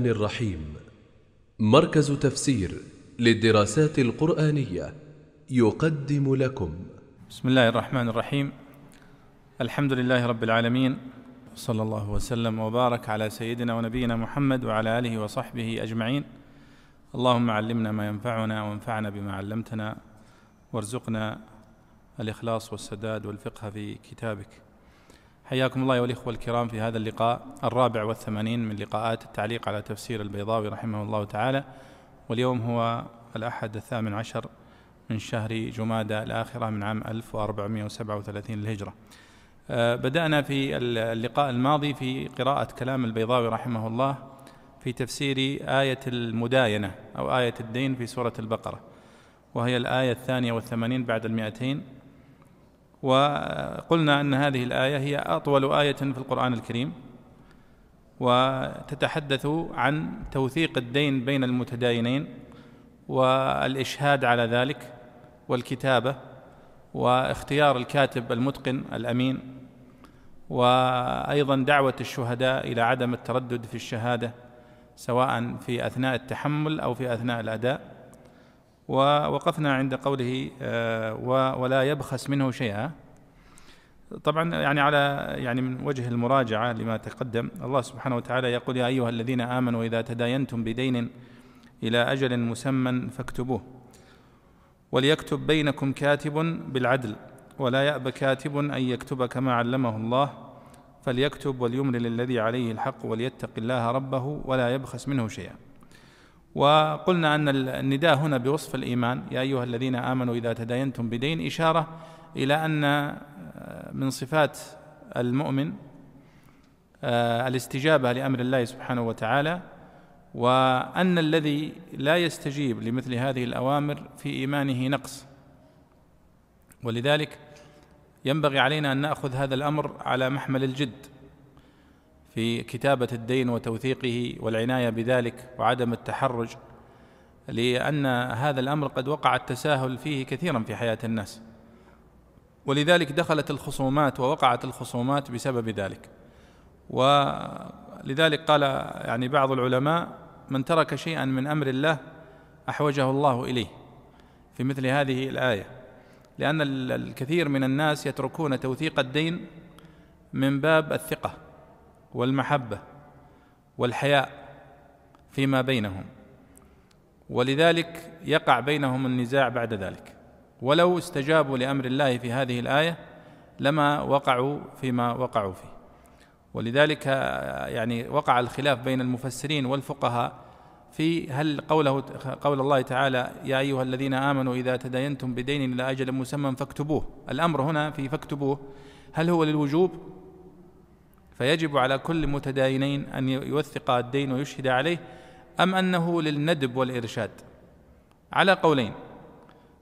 الرحيم. مركز تفسير للدراسات القرآنية يقدم لكم. بسم الله الرحمن الرحيم. الحمد لله رب العالمين. صلى الله وسلم وبارك على سيدنا ونبينا محمد وعلى آله وصحبه أجمعين. اللهم علمنا ما ينفعنا وانفعنا بما علمتنا. وارزقنا الإخلاص والسداد والفقه في كتابك. حياكم الله والإخوة الكرام في هذا اللقاء الرابع والثمانين من لقاءات التعليق على تفسير البيضاوي رحمه الله تعالى. واليوم هو الأحد الثامن عشر من شهر جمادى الآخرة من عام 1437 للهجرة. آه، بدأنا في اللقاء الماضي في قراءة كلام البيضاوي رحمه الله في تفسير آية المداينة أو آية الدين في سورة البقرة وهي الآية الثانية والثمانين بعد المئتين وقلنا أن هذه الآية هي أطول آية في القرآن الكريم وتتحدث عن توثيق الدين بين المتداينين والإشهاد على ذلك والكتابة واختيار الكاتب المتقن الأمين وأيضا دعوة الشهداء إلى عدم التردد في الشهادة سواء في أثناء التحمل أو في أثناء الأداء. ووقفنا عند قوله آه، ولا يبخس منه شيئا. طبعا يعني على يعني من وجه المراجعة لما تقدم الله سبحانه وتعالى يقول يا أيها الذين آمنوا إذا تداينتم بدين إلى أجل مسمى فاكتبوه. وليكتب بينكم كاتب بالعدل ولا يأب كاتب أن يكتب كما علمه الله. فليكتب وليملل الذي عليه الحق وليتق الله ربه ولا يبخس منه شيئا. وقلنا أن النداء هنا بوصف الإيمان. يا أيها الذين آمنوا إذا تداينتم بدين إشارة إلى أن من صفات المؤمن آه، الاستجابة لأمر الله سبحانه وتعالى وأن الذي لا يستجيب لمثل هذه الأوامر في إيمانه نقص. ولذلك ينبغي علينا أن نأخذ هذا الأمر على محمل الجد. في كتابة الدين وتوثيقه والعناية بذلك وعدم التحرج لأن هذا الأمر قد وقع التساهل فيه كثيرا في حياة الناس. ولذلك دخلت الخصومات ووقعت الخصومات بسبب ذلك. ولذلك قال يعني بعض العلماء من ترك شيئا من أمر الله أحوجه الله إليه في مثل هذه الآية لأن الكثير من الناس يتركون توثيق الدين من باب الثقة. والمحبة والحياء فيما بينهم. ولذلك يقع بينهم النزاع بعد ذلك. ولو استجابوا لأمر الله في هذه الآية لما وقعوا فيما وقعوا فيه. ولذلك يعني وقع الخلاف بين المفسرين والفقهاء في هل قوله قول الله تعالى يا أيها الذين آمنوا إذا تداينتم بدين إلى أجل مسمى فاكتبوه. الأمر هنا في فاكتبوه. هل هو للوجوب؟ فيجب على كل متداينين أن يوثق الدين ويشهد عليه أم أنه للندب والإرشاد؟ على قولين.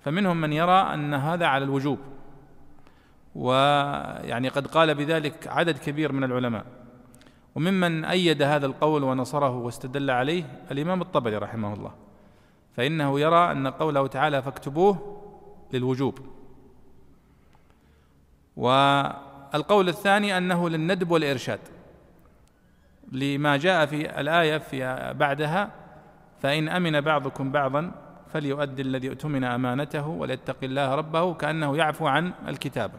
فمنهم من يرى أن هذا على الوجوب ويعني قد قال بذلك عدد كبير من العلماء. وممن أيد هذا القول ونصره واستدل عليه الإمام الطبري رحمه الله. فإنه يرى أن قوله تعالى فاكتبوه للوجوب. والقول الثاني أنه للندب والإرشاد. لما جاء في الآية في بعدها فإن أمن بعضكم بعضا فليؤدي الذي اؤتمن أمانته وليتق الله ربه كأنه يعفو عن الكتابه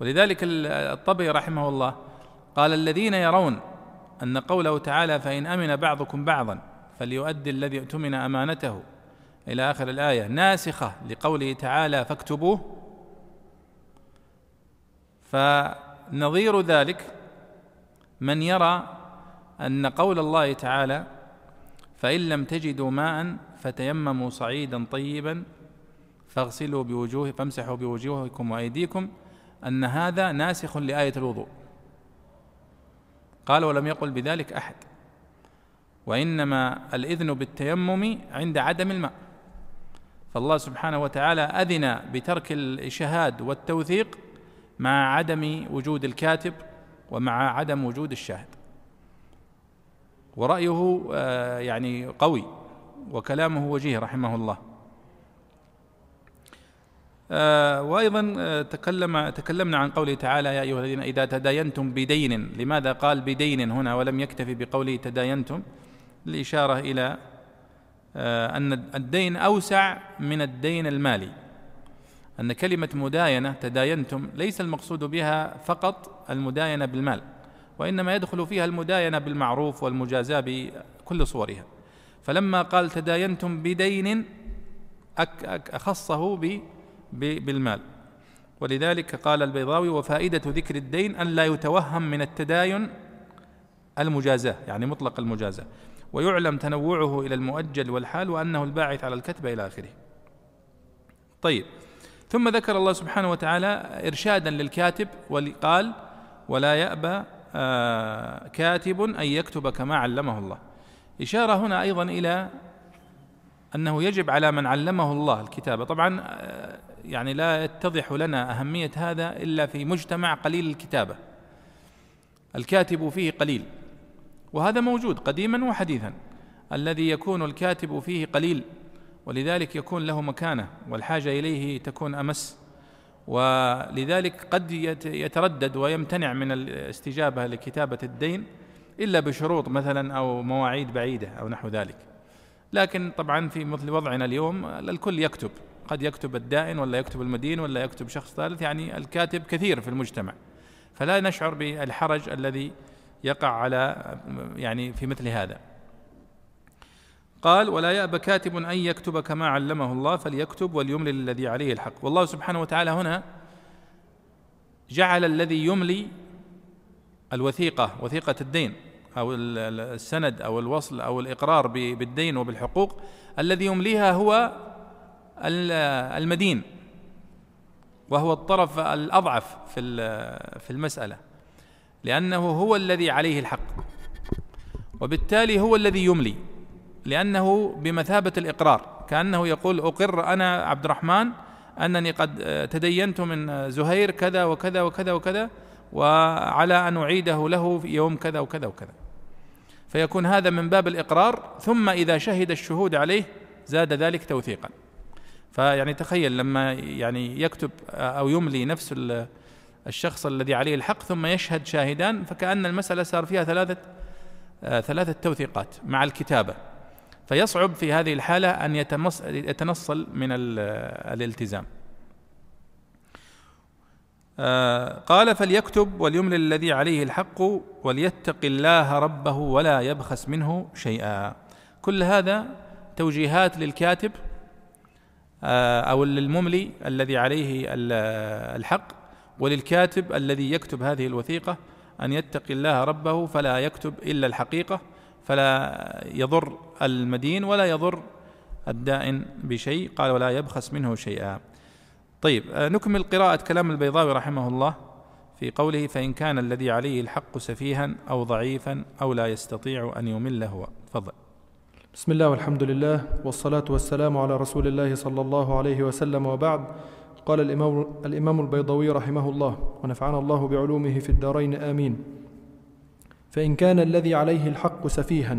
ولذلك الطبري رحمه الله قال الذين يرون أن قوله تعالى فإن أمن بعضكم بعضا فليؤدي الذي اؤتمن أمانته إلى آخر الآية ناسخة لقوله تعالى فاكتبوه فنظير ذلك من يرى أن قول الله تعالى فإن لم تجدوا ماء فتيمموا صعيدا طيبا فاغسلوا بوجوه فامسحوا بوجوهكم وأيديكم أن هذا ناسخ لآية الوضوء. قال ولم يقل بذلك أحد. وإنما الإذن بالتيمم عند عدم الماء. فالله سبحانه وتعالى أذن بترك الشهاد والتوثيق مع عدم وجود الكاتب ومع عدم وجود الشاهد. ورأيه آه، يعني قوي وكلامه وجيه رحمه الله. آه، وأيضا آه، تكلم تكلمنا عن قوله تعالى يا أيها الذين إذا تداينتم بدين لماذا قال بدين هنا ولم يكتفي بقوله تداينتم؟ الإشارة إلى أن الدين أوسع من الدين المالي. أن كلمة مداينة تداينتم ليس المقصود بها فقط المداينة بالمال وإنما يدخل فيها المداينة بالمعروف والمجازاة بكل صورها. فلما قال تداينتم بدين أخصه بالمال. ولذلك قال البيضاوي وفائدة ذكر الدين أن لا يتوهم من التداين المجازاة يعني مطلق المجازاة. ويعلم تنوعه إلى المؤجل والحال وأنه الباعث على الكتب إلى آخره. طيب. ثم ذكر الله سبحانه وتعالى إرشادا للكاتب وقال ولا يأبى آه كاتب أن يكتب كما علمه الله. إشارة هنا أيضا إلى أنه يجب على من علمه الله الكتابة. طبعا آه، يعني لا يتضح لنا أهمية هذا إلا في مجتمع قليل الكتابة. الكاتب فيه قليل وهذا موجود قديما وحديثا. الذي يكون الكاتب فيه قليل ولذلك يكون له مكانة والحاجة إليه تكون أمس. ولذلك قد يتردد ويمتنع من الاستجابة لكتابة الدين إلا بشروط مثلا أو مواعيد بعيدة أو نحو ذلك. لكن طبعا في مثل وضعنا اليوم الكل يكتب. قد يكتب الدائن ولا يكتب المدين ولا يكتب شخص ثالث يعني الكاتب كثير في المجتمع. فلا نشعر بالحرج الذي يقع على يعني في مثل هذا. قال ولا يأبى كاتب أن يكتب كما علمه الله فليكتب وليملي الذي عليه الحق. والله سبحانه وتعالى هنا جعل الذي يملي الوثيقة وثيقة الدين أو السند أو الوصل أو الإقرار بالدين وبالحقوق. الذي يمليها هو المدين وهو الطرف الأضعف في في المسألة لأنه هو الذي عليه الحق وبالتالي هو الذي يملي. لأنه بمثابة الإقرار كأنه يقول أقر أنا عبد الرحمن أنني قد تدينت من زهير كذا وكذا وكذا وكذا وعلى أن أعيده له في يوم كذا وكذا وكذا. فيكون هذا من باب الإقرار ثم إذا شهد الشهود عليه زاد ذلك توثيقا. فيعني تخيل لما يعني يكتب أو يملي نفس الشخص الذي عليه الحق ثم يشهد شاهدان فكأن المسألة صار فيها ثلاثة آه ثلاثة توثيقات مع الكتابة. فيصعب في هذه الحالة أن يتنصل من الالتزام. آه قال فليكتب وليملل الذي عليه الحق وليتق الله ربه ولا يبخس منه شيئا. كل هذا توجيهات للكاتب آه أو للمملي الذي عليه الحق وللكاتب الذي يكتب هذه الوثيقة أن يتقي الله ربه فلا يكتب إلا الحقيقة فلا يضر المدين ولا يضر الدائن بشيء قال ولا يبخس منه شيئا. طيب آه، نكمل قراءة كلام البيضاوي رحمه الله في قوله فإن كان الذي عليه الحق سفيها أو ضعيفا أو لا يستطيع أن يمل هو. تفضل. بسم الله والحمد لله والصلاة والسلام على رسول الله صلى الله عليه وسلم وبعد. قال الإمام, الإمام البيضوي رحمه الله ونفعنا الله بعلومه في الدارين آمين. فإن كان الذي عليه الحق سفيها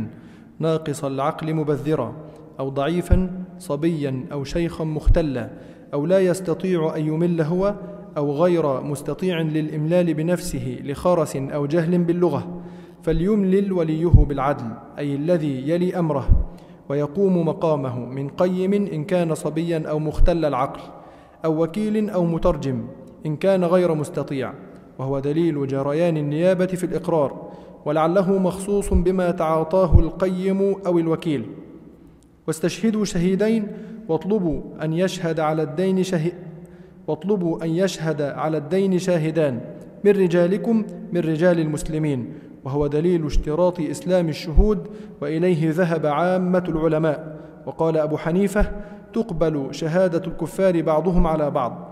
ناقص العقل مبذرا أو ضعيفا صبيا أو شيخا مختلا أو لا يستطيع أن يمل هو أو غير مستطيع للإملال بنفسه لخرس أو جهل باللغة فليملل وليه بالعدل أي الذي يلي أمره ويقوم مقامه من قيم إن كان صبيا أو مختل العقل أو وكيل أو مترجم إن كان غير مستطيع وهو دليل جريان النيابة في الإقرار ولعله مخصوص بما تعاطاه القيم أو الوكيل. واستشهدوا شهيدين واطلبوا أن يشهد على الدين شهيد واطلبوا أن يشهد على الدين شاهدان من رجالكم من رجال المسلمين. وهو دليل اشتراط إسلام الشهود وإليه ذهب عامة العلماء. وقال أبو حنيفة تقبل شهادة الكفار بعضهم على بعض.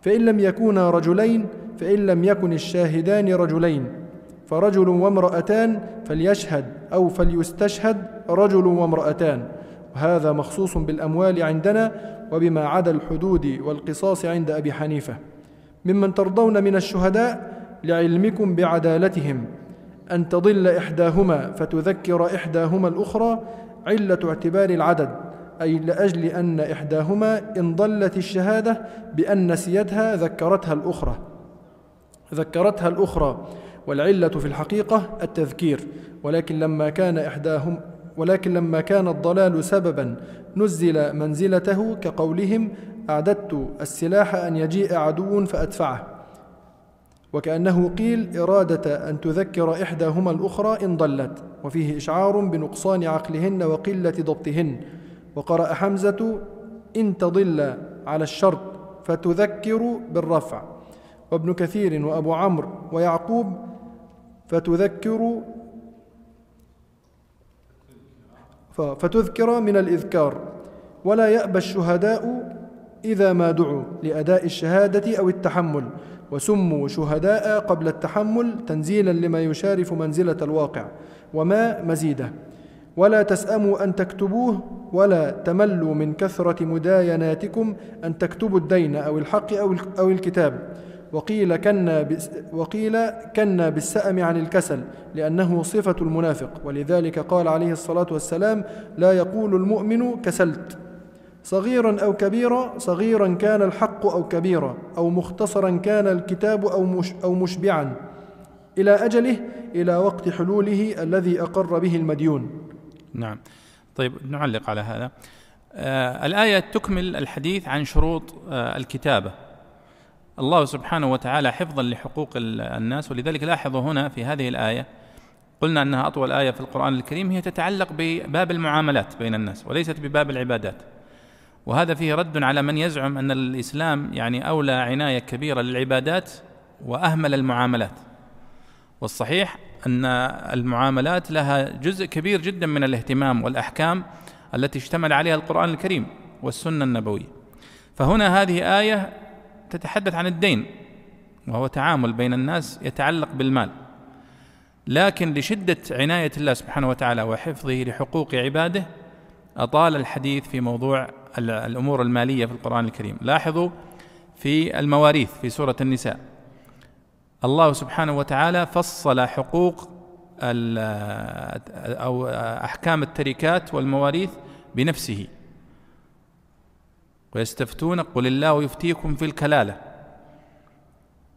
فإن لم يكونا رجلين فإن لم يكن الشاهدان رجلين. فرجل وامرأتان فليشهد أو فليستشهد رجل وامرأتان. وهذا مخصوص بالأموال عندنا وبما عدا الحدود والقصاص عند أبي حنيفة. ممن ترضون من الشهداء لعلمكم بعدالتهم. أن تضل إحداهما فتذكر إحداهما الأخرى علة اعتبار العدد. أي لأجل أن إحداهما إن ضلت الشهادة بأن نسيتها ذكرتها الأخرى. ذكرتها الأخرى. والعلة في الحقيقة التذكير. ولكن لما كان إحداهم ولكن لما كان الضلال سببا نزل منزلته كقولهم أعددت السلاح أن يجيء عدو فأدفعه. وكأنه قيل إرادة أن تذكر إحداهما الأخرى إن ضلت. وفيه إشعار بنقصان عقلهن وقلة ضبطهن. وقرأ حمزة إن تضل على الشرط فتذكر بالرفع. وابن كثير وأبو عمرو ويعقوب فتذكر فتذكر من الإذكار. ولا يأبى الشهداء إذا ما دعوا لأداء الشهادة أو التحمل. وسموا شهداء قبل التحمل تنزيلا لما يشارف منزلة الواقع. وما مزيده. ولا تسأموا أن تكتبوه. ولا تملوا من كثرة مدايناتكم أن تكتبوا الدين أو الحق أو الكتاب. وقيل كنا وقيل كنا بالسأم عن الكسل لأنه صفة المنافق. ولذلك قال عليه الصلاة والسلام لا يقول المؤمن كسلت. صغيرا أو كبيرا صغيرا كان الحق أو كبيرا أو مختصرا كان الكتاب أو, مش أو مشبعا. إلى أجله إلى وقت حلوله الذي أقر به المديون. نعم. طيب نعلق على هذا. آه الآية تكمل الحديث عن شروط آه الكتابة. الله سبحانه وتعالى حفظا لحقوق الناس. ولذلك لاحظوا هنا في هذه الآية قلنا أنها أطول آية في القرآن الكريم هي تتعلق بباب المعاملات بين الناس وليست بباب العبادات. وهذا فيه رد على من يزعم أن الإسلام يعني أولى عناية كبيرة للعبادات وأهمل المعاملات. والصحيح أن المعاملات لها جزء كبير جدا من الاهتمام والأحكام التي اشتمل عليها القرآن الكريم والسنة النبوية. فهنا هذه آية تتحدث عن الدين وهو تعامل بين الناس يتعلق بالمال. لكن لشدة عناية الله سبحانه وتعالى وحفظه لحقوق عباده أطال الحديث في موضوع الأمور المالية في القرآن الكريم. لاحظوا في المواريث في سورة النساء. الله سبحانه وتعالى فصل حقوق أو أحكام التركات والمواريث بنفسه. ويستفتون قل الله يفتيكم في الكلالة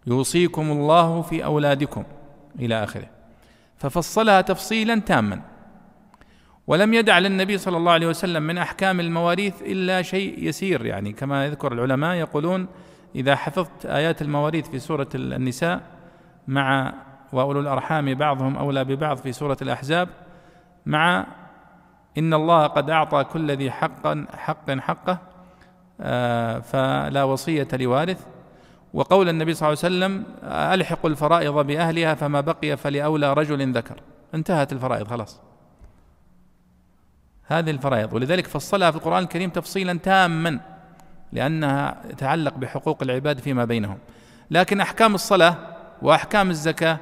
يوصيكم الله في أولادكم إلى آخره. ففصلها تفصيلا تاما. ولم يدع للنبي صلى الله عليه وسلم من أحكام المواريث إلا شيء يسير. يعني كما يذكر العلماء يقولون إذا حفظت آيات المواريث في سورة النساء مع وأولو الأرحام بعضهم أولى ببعض في سورة الأحزاب مع إن الله قد أعطى كل ذي حقا حق حقه فلا وصية لوارث. وقول النبي صلى الله عليه وسلم الحقوا الفرائض بأهلها فما بقي فلأولى رجل ذكر. انتهت الفرائض خلاص. هذه الفرائض. ولذلك فصلها في القرآن الكريم تفصيلا تاما لأنها تتعلق بحقوق العباد فيما بينهم. لكن أحكام الصلاة وأحكام الزكاة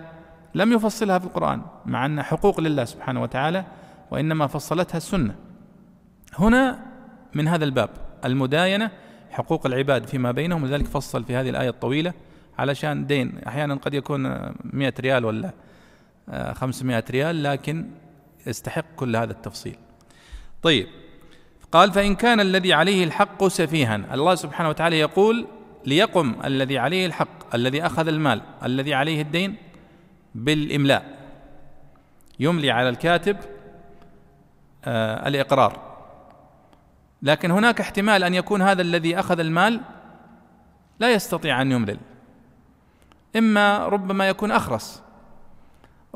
لم يفصلها في القرآن مع أن حقوق لله سبحانه وتعالى وإنما فصلتها السنة. هنا من هذا الباب. المداينة حقوق العباد فيما بينهم لذلك فصل في هذه الآية الطويلة علشان دين. أحيانا قد يكون مئة ريال ولا خمسمائة ريال لكن يستحق كل هذا التفصيل. طيب قال فإن كان الذي عليه الحق سفيها. الله سبحانه وتعالى يقول ليقم الذي عليه الحق الذي أخذ المال الذي عليه الدين بالإملاء. يملي على الكاتب آه الإقرار. لكن هناك احتمال أن يكون هذا الذي أخذ المال لا يستطيع أن يملل. إما ربما يكون أخرس.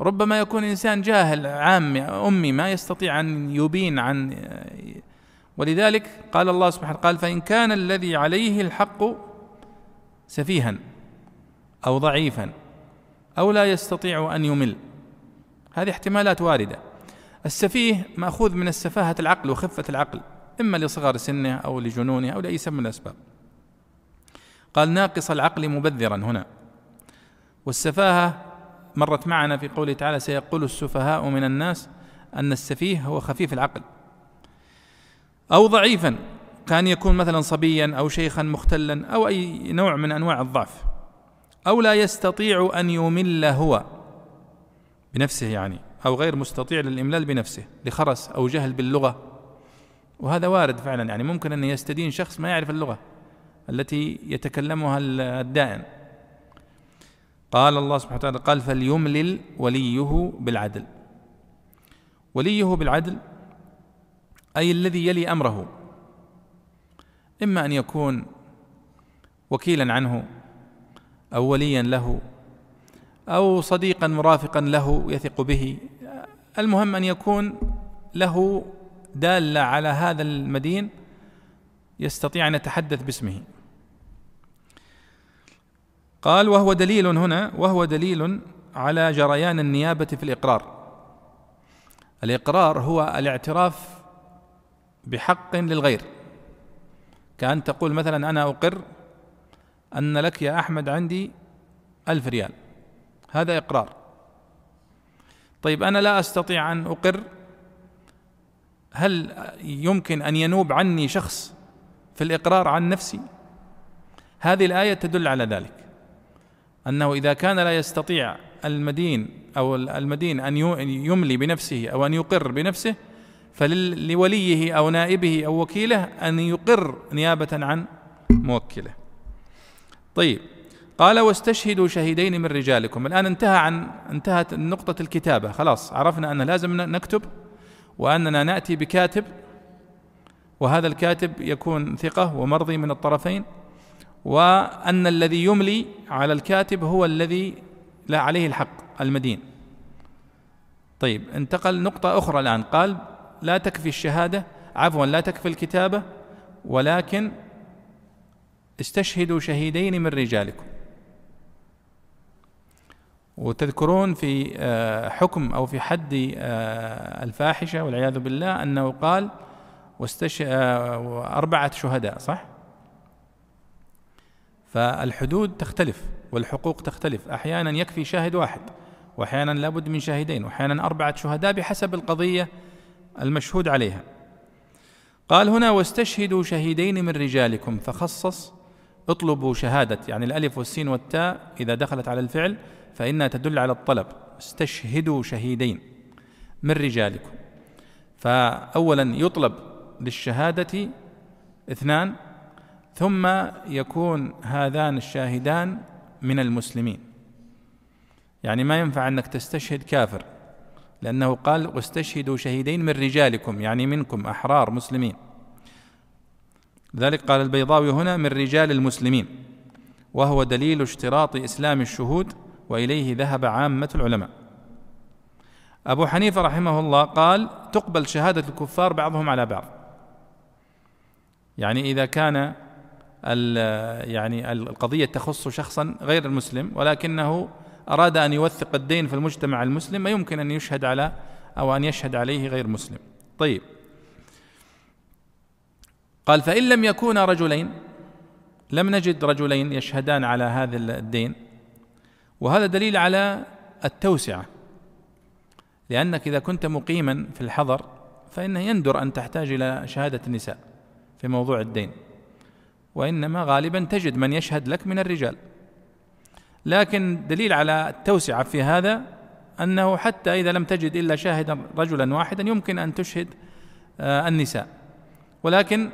ربما يكون إنسان جاهل عامي أمي ما يستطيع أن يبين عن ولذلك قال الله سبحانه قال فإن كان الذي عليه الحق سفيها أو ضعيفا أو لا يستطيع أن يمل. هذه احتمالات واردة. السفيه مأخوذ من السفاهة العقل وخفة العقل. إما لصغر سنه أو لجنونه أو لأي سبب من الأسباب. قال ناقص العقل مبذرا هنا. والسفاهة مرت معنا في قوله تعالى سيقول السفهاء من الناس أن السفيه هو خفيف العقل. أو ضعيفا كان يكون مثلا صبيا أو شيخا مختلا أو أي نوع من أنواع الضعف. أو لا يستطيع أن يمل هو بنفسه يعني أو غير مستطيع للإملال بنفسه لخرس أو جهل باللغة. وهذا وارد فعلا يعني ممكن أن يستدين شخص ما يعرف اللغة التي يتكلمها الدائن قال الله سبحانه وتعالى قال فليملل وليه بالعدل. وليه بالعدل أي الذي يلي أمره. إما أن يكون وكيلا عنه أو وليا له أو صديقا مرافقا له يثق به. المهم أن يكون له دالة على هذا المدين يستطيع أن يتحدث باسمه. قال وهو دليل هنا وهو دليل على جريان النيابة في الإقرار. الإقرار هو الاعتراف بحق للغير. كأن تقول مثلا أنا أقر أن لك يا أحمد عندي ألف ريال. هذا إقرار. طيب أنا لا أستطيع أن أقر هل يمكن أن ينوب عني شخص في الإقرار عن نفسي؟ هذه الآية تدل على ذلك أنه إذا كان لا يستطيع المدين أو المدين أن يملي بنفسه أو أن يقر بنفسه فلوليه أو نائبه أو وكيله أن يقر نيابة عن موكله. طيب قال واستشهدوا شهيدين من رجالكم. الآن انتهى عن انتهت نقطة الكتابة خلاص عرفنا أن لازم نكتب وأننا نأتي بكاتب وهذا الكاتب يكون ثقة ومرضي من الطرفين وأن الذي يملي على الكاتب هو الذي لا عليه الحق المدين. طيب انتقل نقطة أخرى الآن. قال لا تكفي الشهادة عفوا لا تكفي الكتابة ولكن استشهدوا شهيدين من رجالكم. وتذكرون في آه، حكم أو في حد آه، الفاحشة والعياذ بالله أنه قال واستش آه، أربعة شهداء صح؟ فالحدود تختلف والحقوق تختلف. أحيانا يكفي شاهد واحد وأحيانا لابد من شاهدين وأحيانا أربعة شهداء بحسب القضية المشهود عليها. قال هنا واستشهدوا شهيدين من رجالكم. فخصص اطلبوا شهادة يعني الألف والسين والتاء إذا دخلت على الفعل فإنها تدل على الطلب. استشهدوا شهيدين من رجالكم. فأولا يطلب للشهادة اثنان ثم يكون هذان الشاهدان من المسلمين. يعني ما ينفع أنك تستشهد كافر لأنه قال واستشهدوا شهيدين من رجالكم يعني منكم أحرار مسلمين. لذلك قال البيضاوي هنا من رجال المسلمين وهو دليل اشتراط إسلام الشهود وإليه ذهب عامة العلماء. أبو حنيفة رحمه الله قال تقبل شهادة الكفار بعضهم على بعض. يعني إذا كان يعني القضية تخص شخصا غير المسلم ولكنه أراد أن يوثق الدين في المجتمع المسلم ما يمكن أن يشهد على أو أن يشهد عليه غير مسلم. طيب. قال فإن لم يكونا رجلين لم نجد رجلين يشهدان على هذا الدين. وهذا دليل على التوسعة. لأنك إذا كنت مقيما في الحضر فإنه يندر أن تحتاج إلى شهادة النساء في موضوع الدين. وإنما غالبا تجد من يشهد لك من الرجال. لكن دليل على التوسعة في هذا أنه حتى إذا لم تجد إلا شاهدا رجلا واحدا يمكن أن تشهد آه، النساء. ولكن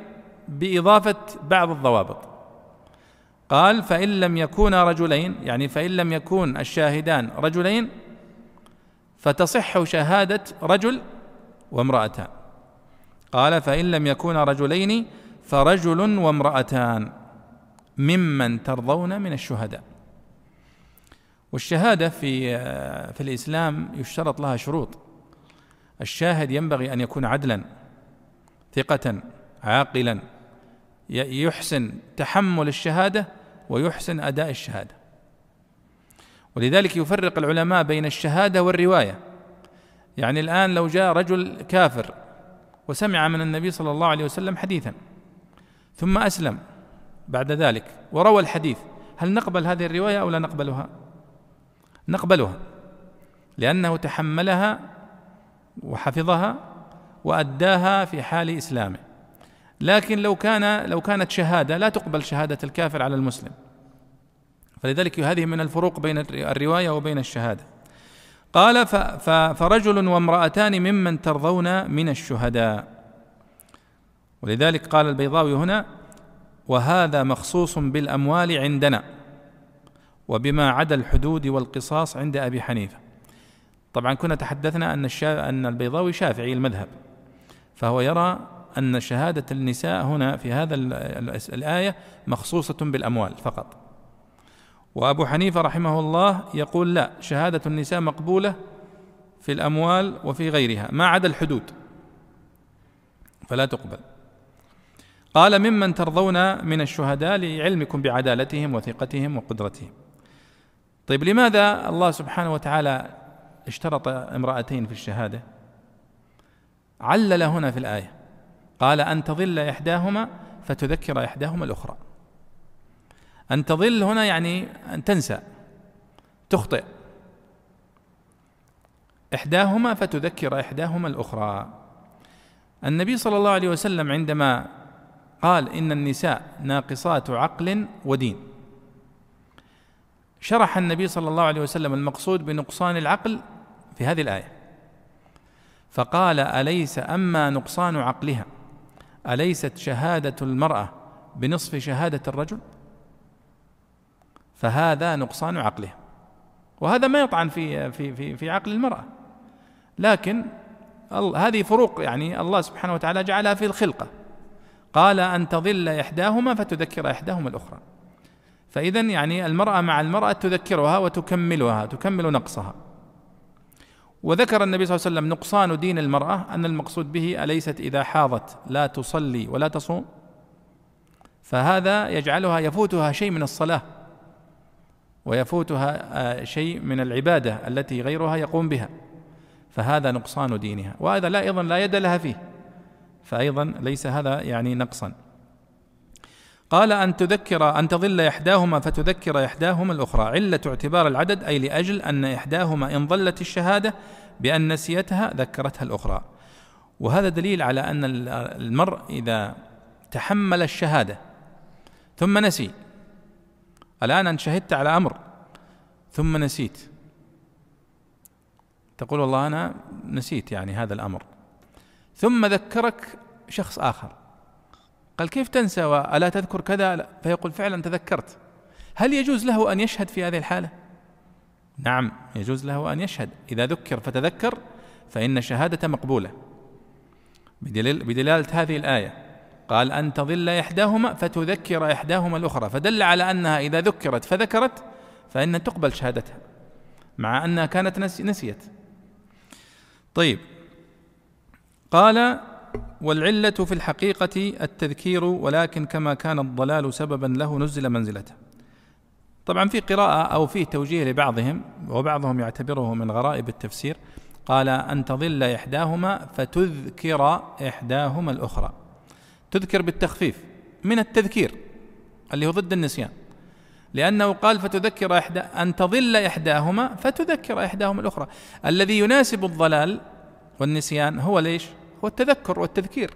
بإضافة بعض الضوابط. قال فإن لم يكونا رجلين يعني فإن لم يكون الشاهدان رجلين فتصح شهادة رجل وامرأتان. قال فإن لم يكونا رجلين فرجل وامرأتان ممن ترضون من الشهداء. والشهادة في في الإسلام يشترط لها شروط. الشاهد ينبغي أن يكون عدلا ثقة عاقلا يحسن تحمل الشهادة ويحسن أداء الشهادة. ولذلك يفرق العلماء بين الشهادة والرواية. يعني الآن لو جاء رجل كافر وسمع من النبي صلى الله عليه وسلم حديثا ثم أسلم بعد ذلك وروى الحديث هل نقبل هذه الرواية أو لا نقبلها؟ نقبلها لأنه تحملها وحفظها وأداها في حال إسلامه. لكن لو كان لو كانت شهادة لا تقبل شهادة الكافر على المسلم. فلذلك هذه من الفروق بين الرواية وبين الشهادة. قال فرجل وامرأتان ممن ترضون من الشهداء. ولذلك قال البيضاوي هنا وهذا مخصوص بالأموال عندنا وبما عدا الحدود والقصاص عند أبي حنيفة. طبعا كنا تحدثنا الشا... أن البيضاوي شافعي المذهب فهو يرى أن شهادة النساء هنا في هذا الآية مخصوصة بالأموال فقط. وأبو حنيفة رحمه الله يقول لا شهادة النساء مقبولة في الأموال وفي غيرها ما عدا الحدود. فلا تقبل. قال ممن ترضون من الشهداء لعلمكم بعدالتهم وثقتهم وقدرتهم. طيب لماذا الله سبحانه وتعالى اشترط امرأتين في الشهادة؟ علل هنا في الآية. قال أن تضل إحداهما فتذكر إحداهما الأخرى. أن تضل هنا يعني أن تنسى تخطئ. إحداهما فتذكر إحداهما الأخرى. النبي صلى الله عليه وسلم عندما قال إن النساء ناقصات عقل ودين شرح النبي صلى الله عليه وسلم المقصود بنقصان العقل في هذه الآية. فقال أليس أما نقصان عقلها؟ أليست شهادة المرأة بنصف شهادة الرجل؟ فهذا نقصان عقلها وهذا ما يطعن في في في في عقل المرأة. لكن هذه فروق يعني الله سبحانه وتعالى جعلها في الخلقة. قال أن تضل إحداهما فتذكر إحداهما الأخرى. فإذا يعني المرأة مع المرأة تذكرها وتكملها تكمل نقصها. وذكر النبي صلى الله عليه وسلم نقصان دين المرأة أن المقصود به أليست إذا حاضت لا تصلي ولا تصوم؟ فهذا يجعلها يفوتها شيء من الصلاة ويفوتها آه، شيء من العبادة التي غيرها يقوم بها. فهذا نقصان دينها. وهذا لا أيضا لا يد لها فيه. فأيضا ليس هذا يعني نقصا. قال أن تذكر أن تظل إحداهما فتذكر إحداهما الأخرى. علة اعتبار العدد أي لأجل أن إحداهما إن ظلت الشهادة بأن نسيتها ذكرتها الأخرى. وهذا دليل على أن المرء إذا تحمل الشهادة ثم نسي الآن أن شهدت على أمر ثم نسيت. تقول والله أنا نسيت يعني هذا الأمر. ثم ذكرك شخص آخر. قال كيف تنسى وألا تذكر كذا؟ فيقول فعلا تذكرت. هل يجوز له أن يشهد في هذه الحالة؟ نعم يجوز له أن يشهد. إذا ذكر فتذكر فإن الشهادة مقبولة. بدليل بدلالة هذه الآية. قال أن تضل إحداهما فتذكر إحداهما الأخرى. فدل على أنها إذا ذكرت فذكرت فإن تقبل شهادتها مع أنها كانت نسيت. طيب. قال والعلة في الحقيقة التذكير ولكن كما كان الضلال سببا له نزل منزلته. طبعا في قراءة أو في توجيه لبعضهم وبعضهم يعتبره من غرائب التفسير قال أن تضل إحداهما فتذكر إحداهما الأخرى. تذكر بالتخفيف من التذكير اللي هو ضد النسيان. لأنه قال فتذكر إحدى أن تضل إحداهما فتذكر إحداهما الأخرى. الذي يناسب الضلال والنسيان هو ليش؟ هو التذكر والتذكير.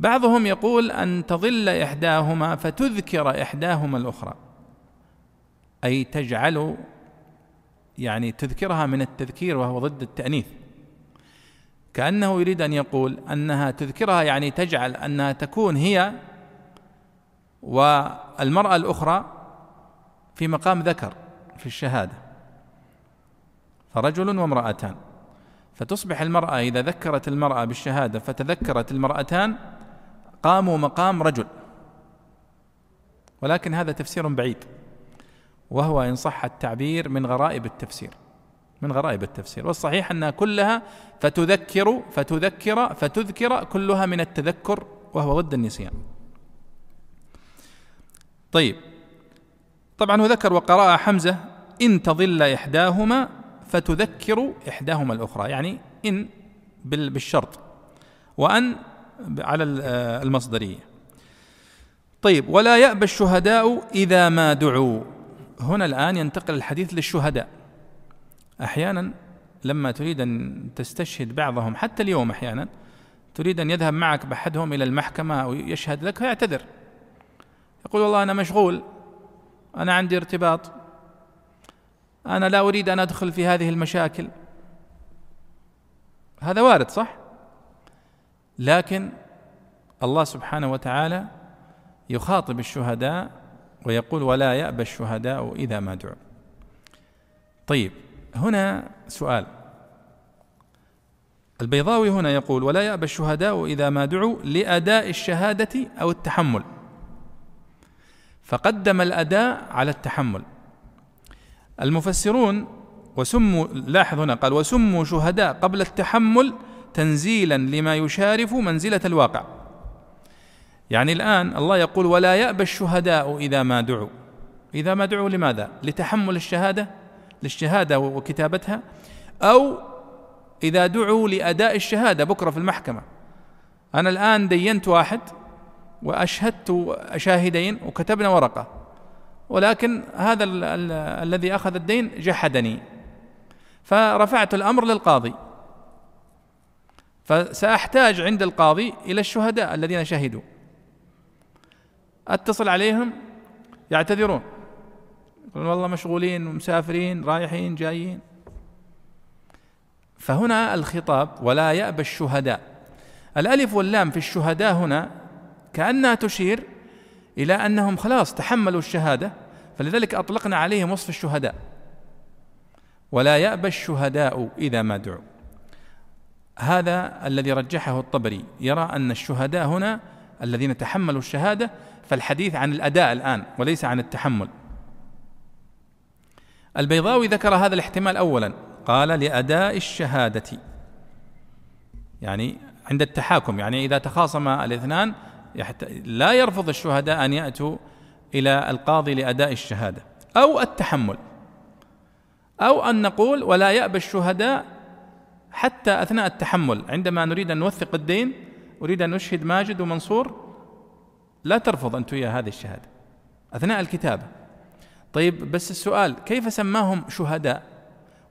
بعضهم يقول أن تضل إحداهما فتذكر إحداهما الأخرى. أي تجعل يعني تذكرها من التذكير وهو ضد التأنيث. كأنه يريد أن يقول أنها تذكرها يعني تجعل أنها تكون هي والمرأة الأخرى في مقام ذكر في الشهادة. فرجل وامرأتان. فتصبح المرأة إذا ذكرت المرأة بالشهادة فتذكرت المرأتان قاموا مقام رجل. ولكن هذا تفسير بعيد. وهو إن صح التعبير من غرائب التفسير. من غرائب التفسير. والصحيح أنها كلها فتذكر فتذكر فتذكر كلها من التذكر وهو ضد النسيان. طيب. طبعا هو ذكر وقراءة حمزة إن تضل إحداهما فتذكر إحداهما الأخرى يعني إن بالشرط وأن على المصدرية. طيب ولا يأبى الشهداء إذا ما دعوا. هنا الآن ينتقل الحديث للشهداء. أحيانا لما تريد أن تستشهد بعضهم حتى اليوم أحيانا تريد أن يذهب معك بأحدهم إلى المحكمة أو يشهد لك فيعتذر. يقول والله أنا مشغول أنا عندي ارتباط. أنا لا أريد أن أدخل في هذه المشاكل. هذا وارد صح؟ لكن الله سبحانه وتعالى يخاطب الشهداء ويقول ولا يأبى الشهداء إذا ما دعوا. طيب هنا سؤال. البيضاوي هنا يقول ولا يأبى الشهداء إذا ما دعوا لأداء الشهادة أو التحمل. فقدم الأداء على التحمل. المفسرون وسموا لاحظ هنا قال وسموا شهداء قبل التحمل تنزيلا لما يشارف منزلة الواقع. يعني الآن الله يقول ولا يأبى الشهداء إذا ما دعوا. إذا ما دعوا لماذا؟ لتحمل الشهادة للشهادة وكتابتها أو إذا دعوا لأداء الشهادة بكرة في المحكمة. أنا الآن دينت واحد وأشهدت شاهدين وكتبنا ورقة. ولكن هذا ال ال الذي أخذ الدين جحدني. فرفعت الأمر للقاضي. فسأحتاج عند القاضي إلى الشهداء الذين شهدوا. أتصل عليهم يعتذرون. والله مشغولين ومسافرين رايحين جايين. فهنا الخطاب ولا يأبى الشهداء. الألف واللام في الشهداء هنا كأنها تشير إلى أنهم خلاص تحملوا الشهادة. فلذلك أطلقنا عليهم وصف الشهداء. ولا يأبى الشهداء إذا ما دعوا. هذا الذي رجحه الطبري. يرى أن الشهداء هنا الذين تحملوا الشهادة فالحديث عن الأداء الآن وليس عن التحمل. البيضاوي ذكر هذا الاحتمال أولا. قال لأداء الشهادة. يعني عند التحاكم يعني إذا تخاصم الاثنان لا يرفض الشهداء أن يأتوا إلى القاضي لأداء الشهادة أو التحمل. أو أن نقول ولا يأبى الشهداء حتى أثناء التحمل. عندما نريد أن نوثق الدين أريد أن نشهد ماجد ومنصور لا ترفض أنت ويا هذه الشهادة. أثناء الكتابة. طيب بس السؤال كيف سماهم شهداء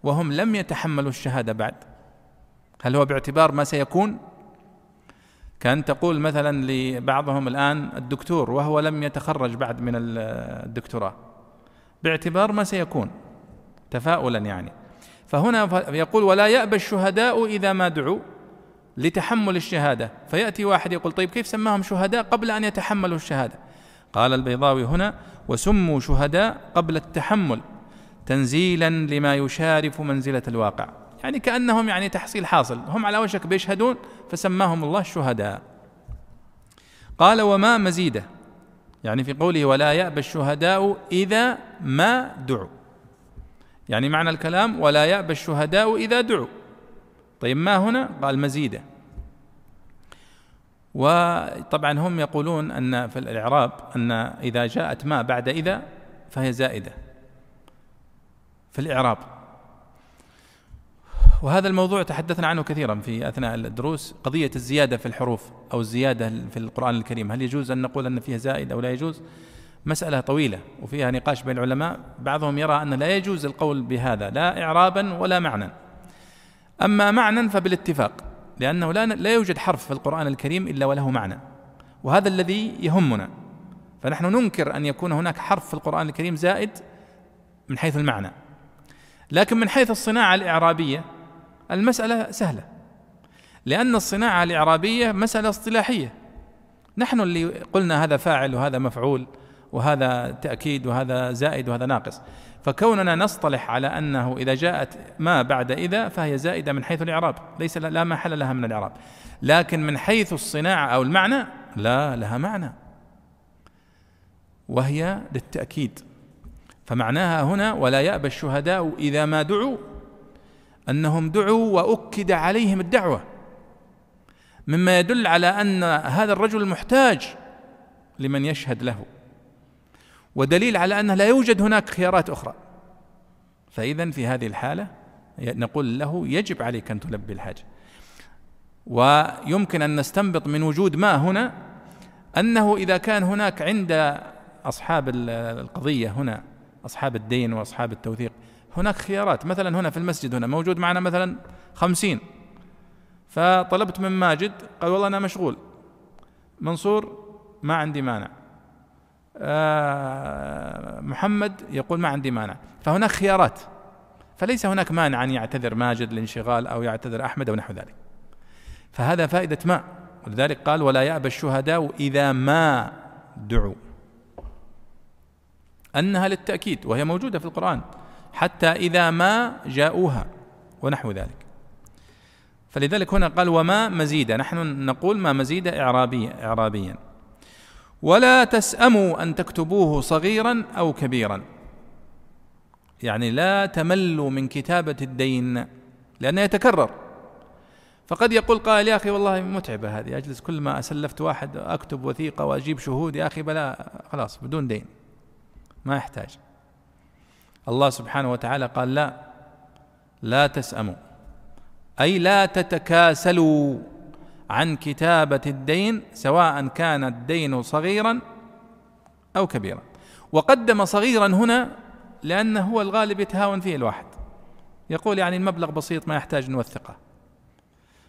وهم لم يتحملوا الشهادة بعد؟ هل هو باعتبار ما سيكون؟ كان تقول مثلا لبعضهم الآن الدكتور وهو لم يتخرج بعد من الدكتوراه. باعتبار ما سيكون تفاؤلا يعني. فهنا يقول ولا يأبى الشهداء إذا ما دعوا لتحمل الشهادة. فيأتي واحد يقول طيب كيف سماهم شهداء قبل أن يتحملوا الشهادة؟ قال البيضاوي هنا وسموا شهداء قبل التحمل تنزيلا لما يشارف منزلة الواقع. يعني كأنهم يعني تحصيل حاصل. هم على وشك بيشهدون فسماهم الله شهداء. قال وما مزيده؟ يعني في قوله ولا يأبى الشهداء إذا ما دعوا. يعني معنى الكلام ولا يأبى الشهداء إذا دعوا. طيب ما هنا؟ قال مزيده. وطبعا هم يقولون أن في الإعراب أن إذا جاءت ما بعد إذا فهي زائدة. في الإعراب. وهذا الموضوع تحدثنا عنه كثيرا في أثناء الدروس قضية الزيادة في الحروف أو الزيادة في القرآن الكريم هل يجوز أن نقول أن فيها زائد أو لا يجوز؟ مسألة طويلة وفيها نقاش بين العلماء بعضهم يرى أن لا يجوز القول بهذا لا إعرابا ولا معنى. أما معنى فبالاتفاق لأنه لا لا يوجد حرف في القرآن الكريم إلا وله معنى وهذا الذي يهمنا. فنحن ننكر أن يكون هناك حرف في القرآن الكريم زائد من حيث المعنى لكن من حيث الصناعة الإعرابية المسألة سهلة. لأن الصناعة الإعرابية مسألة اصطلاحية. نحن اللي قلنا هذا فاعل وهذا مفعول وهذا تأكيد وهذا زائد وهذا ناقص. فكوننا نصطلح على أنه إذا جاءت ما بعد إذا فهي زائدة من حيث الإعراب. ليس لا محل لها من الإعراب. لكن من حيث الصناعة أو المعنى لا لها معنى. وهي للتأكيد. فمعناها هنا ولا يأبى الشهداء إذا ما دعوا أنهم دعوا وأكد عليهم الدعوة. مما يدل على أن هذا الرجل محتاج لمن يشهد له. ودليل على أنه لا يوجد هناك خيارات أخرى. فإذا في هذه الحالة نقول له يجب عليك أن تلبي الحاجة ويمكن أن نستنبط من وجود ما هنا أنه إذا كان هناك عند أصحاب القضية هنا أصحاب الدين وأصحاب التوثيق هناك خيارات. مثلا هنا في المسجد هنا موجود معنا مثلا خمسين. فطلبت من ماجد قال والله أنا مشغول. منصور ما عندي مانع. آه، محمد يقول ما عندي مانع. فهناك خيارات. فليس هناك مانع أن يعتذر ماجد لانشغال أو يعتذر أحمد أو نحو ذلك. فهذا فائدة ما. ولذلك قال ولا يأبى الشهداء إذا ما دعوا. أنها للتأكيد وهي موجودة في القرآن. حتى إذا ما جاءوها ونحو ذلك. فلذلك هنا قال وما مزيدا. نحن نقول ما مزيد إعرابيا إعرابيا. ولا تسأموا أن تكتبوه صغيرا أو كبيرا. يعني لا تملوا من كتابة الدين لأنه يتكرر. فقد يقول قائل يا أخي والله متعبة هذه أجلس كل ما أسلفت واحد أكتب وثيقة وأجيب شهود يا أخي بلا خلاص بدون دين. ما يحتاج. الله سبحانه وتعالى قال لا لا تسأموا أي لا تتكاسلوا عن كتابة الدين سواء كان الدين صغيرا أو كبيرا. وقدم صغيرا هنا لأنه هو الغالب يتهاون فيه الواحد. يقول يعني المبلغ بسيط ما يحتاج نوثقه.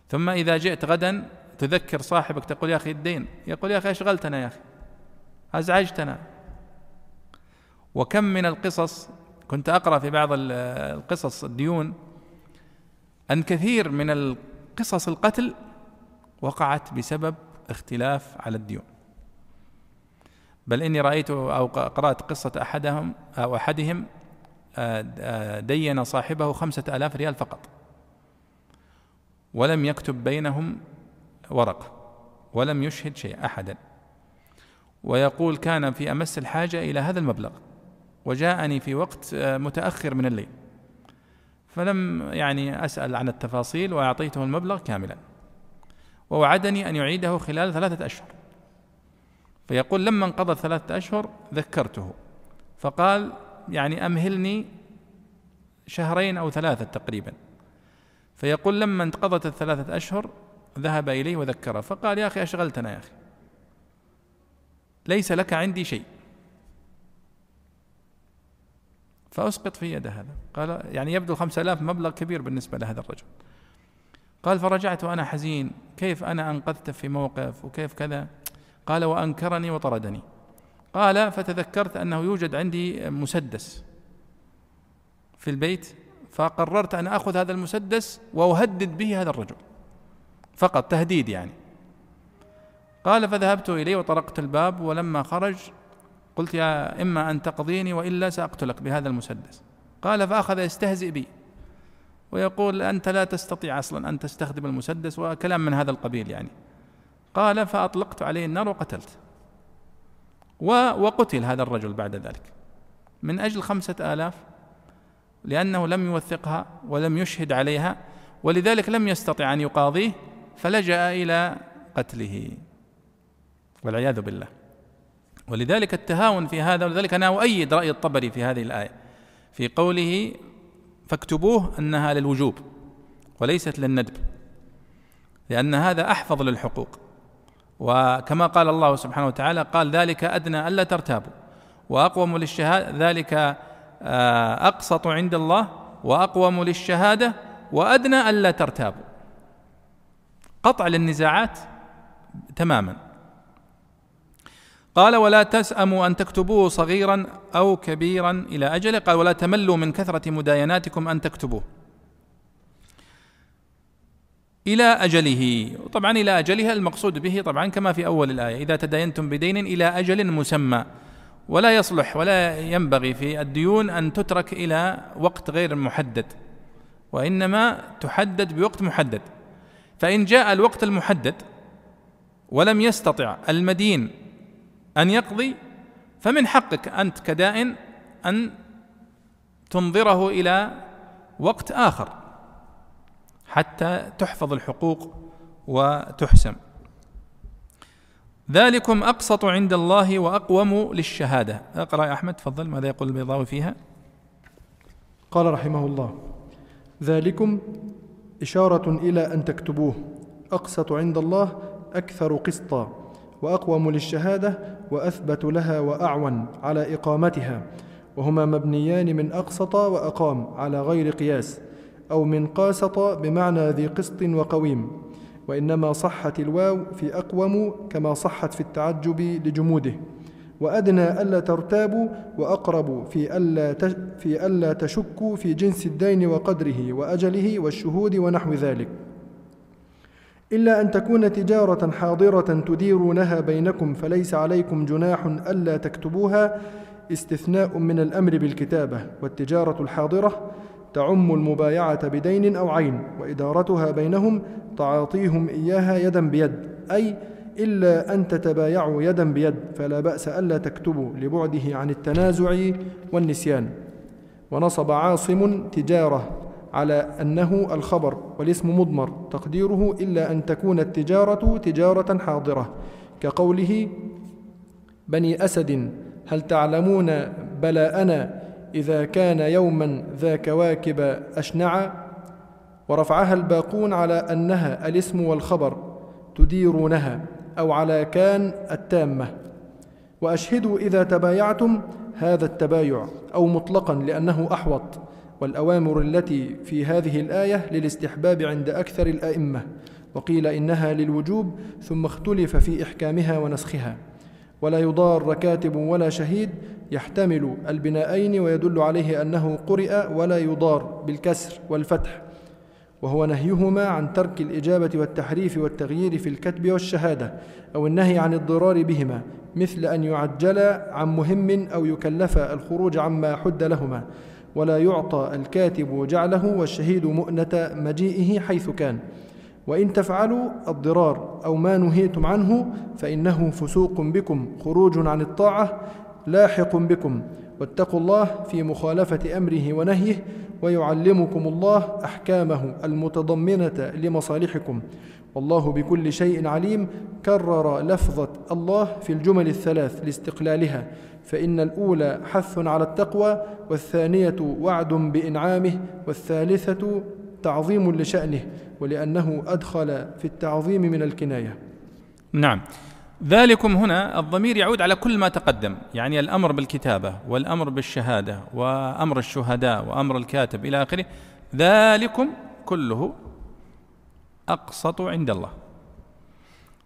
ثم إذا جئت غدا تذكر صاحبك تقول يا أخي الدين يقول يا أخي أشغلتنا يا أخي أزعجتنا. وكم من القصص كنت أقرأ في بعض القصص الديون أن كثير من القصص القتل وقعت بسبب اختلاف على الديون. بل إني رأيت أو قرأت قصة أحدهم أو أحدهم آه، آه، دين صاحبه خمسة آلاف ريال فقط. ولم يكتب بينهم ورقة ولم يشهد شيء أحدا. ويقول كان في أمس الحاجة إلى هذا المبلغ. وجاءني في وقت آه، متأخر من الليل. فلم يعني أسأل عن التفاصيل وأعطيته المبلغ كاملا. ووعدني أن يعيده خلال ثلاثة أشهر. فيقول لما انقضت ثلاثة أشهر ذكرته. فقال يعني أمهلني شهرين أو ثلاثة تقريبا. فيقول لما انقضت الثلاثة أشهر ذهب إليه وذكره. فقال يا أخي أشغلتنا يا أخي. ليس لك عندي شيء. فأسقط في يده هذا. قال يعني يبدو خمسة آلاف مبلغ كبير بالنسبة لهذا الرجل. قال فرجعت وأنا حزين. كيف أنا أنقذته في موقف وكيف كذا؟ قال وأنكرني وطردني. قال فتذكرت أنه يوجد عندي مسدس في البيت فقررت أن أخذ هذا المسدس وأهدد به هذا الرجل. فقط تهديد يعني. قال فذهبت إليه وطرقت الباب ولما خرج قلت يا إما أن تقضيني وإلا سأقتلك بهذا المسدس. قال فأخذ يستهزئ بي. ويقول أنت لا تستطيع أصلا أن تستخدم المسدس وكلام من هذا القبيل يعني. قال فأطلقت عليه النار وقتلت. وقتل هذا الرجل بعد ذلك. من أجل خمسة آلاف لأنه لم يوثقها ولم يشهد عليها ولذلك لم يستطع أن يقاضيه فلجأ إلى قتله. والعياذ بالله. ولذلك التهاون في هذا ولذلك أنا أؤيد رأي الطبري في هذه الآية. في قوله فاكتبوه أنها للوجوب وليست للندب لأن هذا أحفظ للحقوق. وكما قال الله سبحانه وتعالى قال ذلك أدنى ألا ترتابوا. وأقوم للشهادة ذلك آه، أقسط عند الله وأقوم للشهادة وأدنى ألا ترتابوا. قطع للنزاعات تماما. قال ولا تسأموا أن تكتبوه صغيرا أو كبيرا إلى أجله قال ولا تملوا من كثرة مدايناتكم أن تكتبوه إلى أجله. طبعا إلى أجلها المقصود به طبعا كما في أول الآية إذا تداينتم بدين إلى أجل مسمى ولا يصلح ولا ينبغي في الديون أن تترك إلى وقت غير محدد وإنما تحدد بوقت محدد. فإن جاء الوقت المحدد ولم يستطع المدين أن يقضي فمن حقك أنت كدائن أن تنظره إلى وقت آخر حتى تحفظ الحقوق وتحسم. ذلكم أقسط عند الله وأقوم للشهادة. اقرأ يا أحمد تفضل. ماذا يقول البيضاوي فيها؟ قال رحمه الله ذلكم إشارة إلى أن تكتبوه. أقسط عند الله أكثر قسطا وأقوم للشهادة وأثبت لها وأعون على إقامتها. وهما مبنيان من أقسط وأقام على غير قياس أو من قاسط بمعنى ذي قسط وقويم. وإنما صحت الواو في أقوم كما صحت في التعجب لجموده. وأدنى ألا ترتابوا وأقرب في ألا, في ألا تشكوا في جنس الدين وقدره وأجله والشهود ونحو ذلك. إلا أن تكون تجارة حاضرة تديرونها بينكم فليس عليكم جناح ألا تكتبوها. استثناء من الأمر بالكتابة والتجارة الحاضرة تعم المبايعة بدين أو عين وإدارتها بينهم تعاطيهم إياها يدا بيد. أي إلا أن تتبايعوا يدا بيد فلا بأس ألا تكتبوا لبعده عن التنازع والنسيان. ونصب عاصم تجارة. على أنه الخبر والاسم مضمر تقديره إلا أن تكون التجارة تجارة حاضرة. كقوله بني أسد هل تعلمون بلاءنا إذا كان يوما ذا كواكب أشنع؟ ورفعها الباقون على أنها الاسم والخبر تديرونها أو على كان التامة. وأشهدوا إذا تبايعتم هذا التبايع أو مطلقا لأنه أحوط. والأوامر التي في هذه الآية للاستحباب عند أكثر الأئمة وقيل إنها للوجوب ثم اختلف في إحكامها ونسخها. ولا يضار كاتب ولا شهيد يحتمل البناءين ويدل عليه أنه قرئ ولا يضار بالكسر والفتح. وهو نهيهما عن ترك الإجابة والتحريف والتغيير في الكتب والشهادة أو النهي عن الضرار بهما مثل أن يعجل عن مهم أو يكلف الخروج عما حد لهما. ولا يعطى الكاتب جعله والشهيد مؤنة مجيئه حيث كان. وإن تفعلوا الضرار أو ما نهيتم عنه فإنه فسوق بكم خروج عن الطاعة لاحق بكم. واتقوا الله في مخالفة أمره ونهيه ويعلمكم الله أحكامه المتضمنة لمصالحكم. والله بكل شيء عليم كرر لفظة الله في الجمل الثلاث لاستقلالها. فإن الأولى حث على التقوى والثانية وعد بإنعامه والثالثة تعظيم لشأنه ولأنه أدخل في التعظيم من الكناية. نعم. ذلكم هنا الضمير يعود على كل ما تقدم يعني الأمر بالكتابة والأمر بالشهادة وأمر الشهداء وأمر الكاتب إلى آخره. ذلكم كله أقسط عند الله.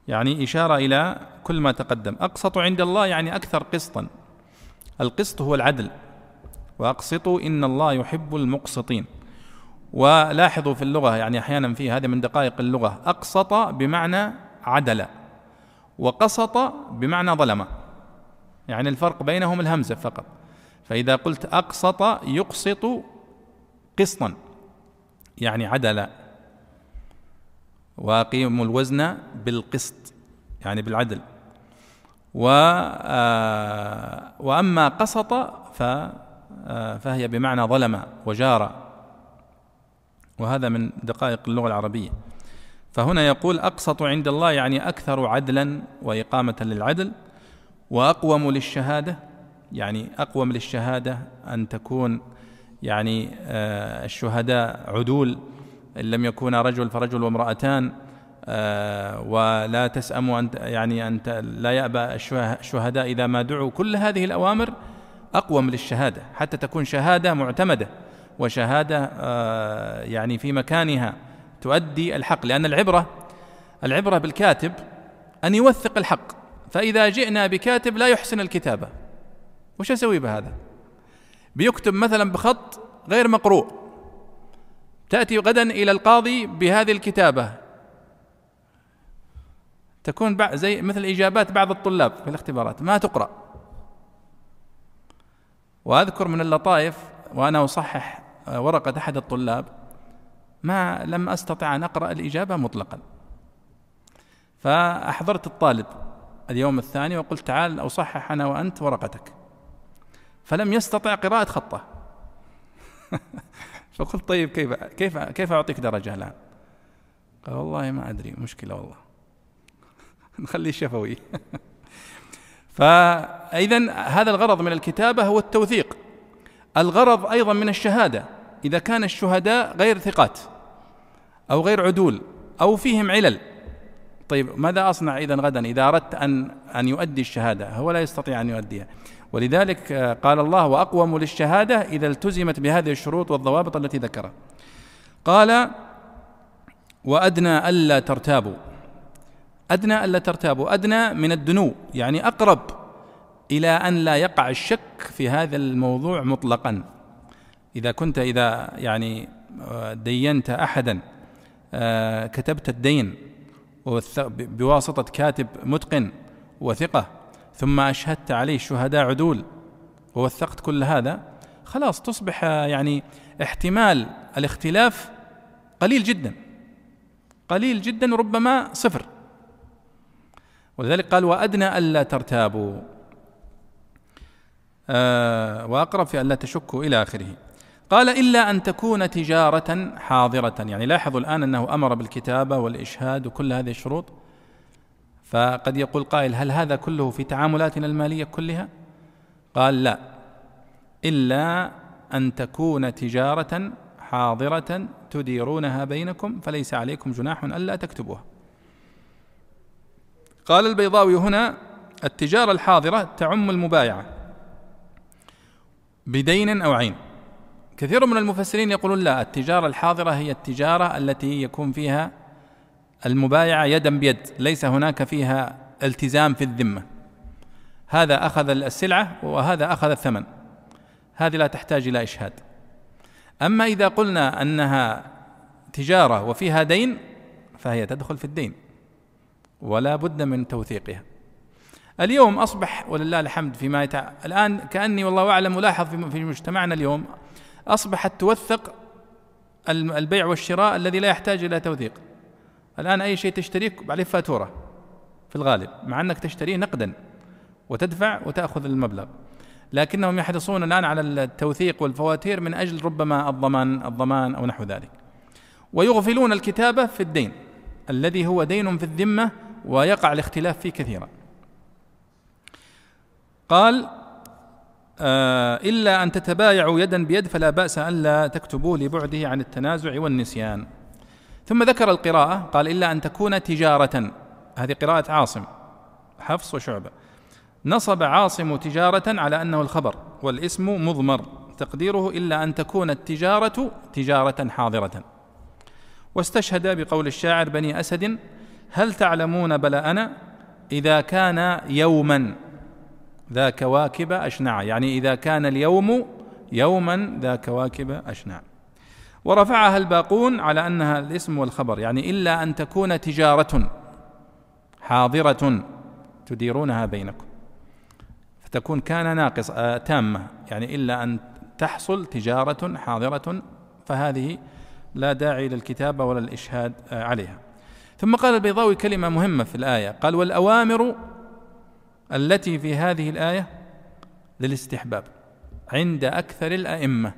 يعني إشارة إلى كل ما تقدم. أقسط عند الله يعني أكثر قسطا. القسط هو العدل. واقسطوا إن الله يحب المقسطين. ولاحظوا في اللغة يعني أحيانا في هذه من دقائق اللغة أقسط بمعنى عدل وقسط بمعنى ظلم. يعني الفرق بينهم الهمزة فقط. فإذا قلت أقسط يقسط قسطا يعني عدل. وأقيموا الوزن بالقسط يعني بالعدل. و آه، وأما قسط آه، فهي بمعنى ظلم وجار. وهذا من دقائق اللغة العربية. فهنا يقول أقسط عند الله يعني أكثر عدلا وإقامة للعدل وأقوم للشهادة يعني أقوم للشهادة أن تكون يعني آه، الشهداء عدول إن لم يكونا رجل فرجل وامرأتان. آه، ولا تسأموا أن يعني أن لا يأبى الشهداء إذا ما دعوا. كل هذه الأوامر أقوم للشهادة حتى تكون شهادة معتمدة. وشهادة آه، يعني في مكانها تؤدي الحق لأن العبرة العبرة بالكاتب أن يوثق الحق. فإذا جئنا بكاتب لا يحسن الكتابة. وش أسوي بهذا؟ بيكتب مثلا بخط غير مقروء. تأتي غدا إلى القاضي بهذه الكتابة. تكون زي مثل إجابات بعض الطلاب في الاختبارات. ما تقرأ. وأذكر من اللطائف وأنا أصحح ورقة أحد الطلاب ما لم أستطع أن أقرأ الإجابة مطلقا. فأحضرت الطالب اليوم الثاني وقلت تعال أصحح أنا وأنت ورقتك. فلم يستطع قراءة خطة. فقلت طيب كيف كيف كيف أعطيك درجة الآن؟ قال والله ما أدري مشكلة والله. نخليه شفوي. فاذا هذا الغرض من الكتابة هو التوثيق. الغرض أيضا من الشهادة إذا كان الشهداء غير ثقات أو غير عدول أو فيهم علل. طيب ماذا أصنع إذا غدا إذا أردت أن أن يؤدي الشهادة؟ هو لا يستطيع أن يؤديها. ولذلك قال الله وأقوم للشهادة إذا التزمت بهذه الشروط والضوابط التي ذكرها قال وأدنى ألا ترتابوا أدنى ألا ترتابوا. أدنى من الدنو يعني أقرب إلى أن لا يقع الشك في هذا الموضوع مطلقا. إذا كنت إذا يعني آه، دينت أحدا آه، كتبت الدين بواسطة كاتب متقن وثقة ثم أشهدت عليه شهداء عدول ووثقت كل هذا خلاص تصبح يعني احتمال الاختلاف قليل جدا. قليل جدا ربما صفر. ولذلك قال وأدنى ألا ترتابوا. آه وأقرب في ألا تشكوا إلى آخره. قال إلا أن تكون تجارة حاضرة. يعني لاحظوا الآن أنه أمر بالكتابة والإشهاد وكل هذه الشروط. فقد يقول قائل هل هذا كله في تعاملاتنا المالية كلها؟ قال لا. إلا أن تكون تجارة حاضرة تديرونها بينكم فليس عليكم جناح ألا تكتبوها. قال البيضاوي هنا التجارة الحاضرة تعم المبايعة بدين أو عين. كثير من المفسرين يقولون لا التجارة الحاضرة هي التجارة التي يكون فيها المبايعة يدا بيد ليس هناك فيها التزام في الذمة. هذا أخذ السلعة وهذا أخذ الثمن. هذه لا تحتاج إلى إشهاد. أما إذا قلنا أنها تجارة وفيها دين فهي تدخل في الدين. ولا بد من توثيقها. اليوم أصبح ولله الحمد فيما يتع... الآن كأني والله أعلم ألاحظ في مجتمعنا اليوم أصبحت توثق البيع والشراء الذي لا يحتاج إلى توثيق. الآن أي شيء تشتريه عليه فاتورة في الغالب مع أنك تشتريه نقدا وتدفع وتأخذ المبلغ. لكنهم يحرصون الآن على التوثيق والفواتير من أجل ربما الضمان الضمان أو نحو ذلك. ويغفلون الكتابة في الدين الذي هو دين في الذمة ويقع الاختلاف فيه كثيرا. قال آه إلا أن تتبايعوا يدا بيد فلا بأس ألا تكتبوه لبعده عن التنازع والنسيان. ثم ذكر القراءة قال إلا أن تكون تجارة. هذه قراءة عاصم حفص وشعبة. نصب عاصم تجارة على أنه الخبر والاسم مضمر. تقديره إلا أن تكون التجارة تجارة حاضرة. واستشهد بقول الشاعر بني أسد هل تعلمون بلاءنا إذا كان يوما؟ ذا كواكب أشنع. يعني إذا كان اليوم يوما ذا كواكب أشنع. ورفعها الباقون على أنها الاسم والخبر. يعني إلا أن تكون تجارة حاضرة تديرونها بينكم. فتكون كان ناقص آه تامة. يعني إلا أن تحصل تجارة حاضرة فهذه لا داعي للكتابة ولا الإشهاد آه عليها. ثم قال البيضاوي كلمة مهمة في الآية. قال والأوامر التي في هذه الآية للاستحباب عند أكثر الأئمة.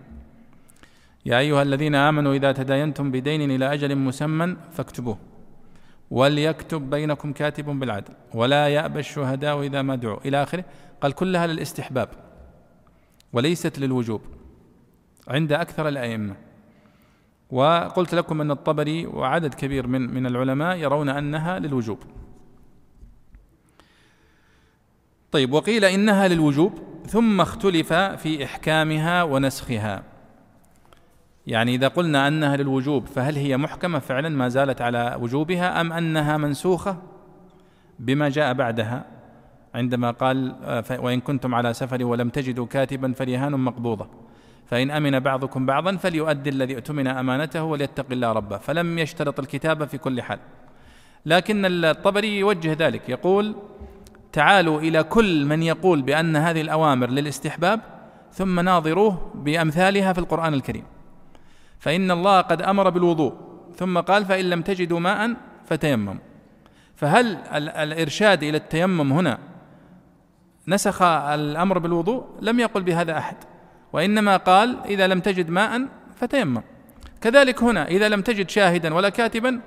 يا أيها الذين آمنوا إذا تداينتم بدين إلى أجل مسمى فاكتبوه. وليكتب بينكم كاتب بالعدل. ولا يأبى الشهداء إذا ما دعوا. إلى آخره. قال كلها للاستحباب. وليست للوجوب. عند أكثر الأئمة. وقلت لكم أن الطبري وعدد كبير من من العلماء يرون أنها للوجوب. طيب وقيل إنها للوجوب ثم اختلف في إحكامها ونسخها. يعني إذا قلنا أنها للوجوب فهل هي محكمة فعلا ما زالت على وجوبها أم أنها منسوخة؟ بما جاء بعدها عندما قال وإن كنتم على سفر ولم تجدوا كاتبا فرهان مقبوضة. فإن أمن بعضكم بعضا فليؤدي الذي اؤتمن أمانته وليتق الله ربه فلم يشترط الكتابة في كل حال. لكن الطبري يوجه ذلك يقول تعالوا إلى كل من يقول بأن هذه الأوامر للاستحباب ثم ناظروه بأمثالها في القرآن الكريم. فإن الله قد أمر بالوضوء ثم قال فإن لم تجدوا ماء فتيمموا. فهل الإرشاد إلى التيمم هنا نسخ الأمر بالوضوء؟ لم يقل بهذا أحد. وإنما قال إذا لم تجد ماء فتيمم. كذلك هنا إذا لم تجد شاهدا ولا كاتبا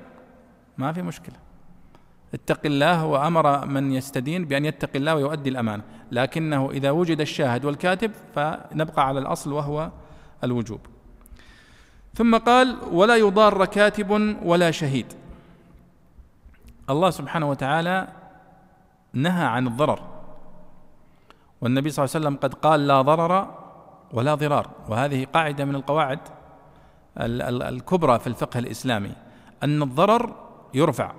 ما في مشكلة. اتق الله وأمر من يستدين بأن يتقي الله ويؤدي الأمانة. لكنه إذا وجد الشاهد والكاتب فنبقى على الأصل وهو الوجوب. ثم قال ولا يضار كاتب ولا شهيد. الله سبحانه وتعالى نهى عن الضرر. والنبي صلى الله عليه وسلم قد قال لا ضرر ولا ضرار. وهذه قاعدة من القواعد الكبرى في الفقه الإسلامي أن الضرر يرفع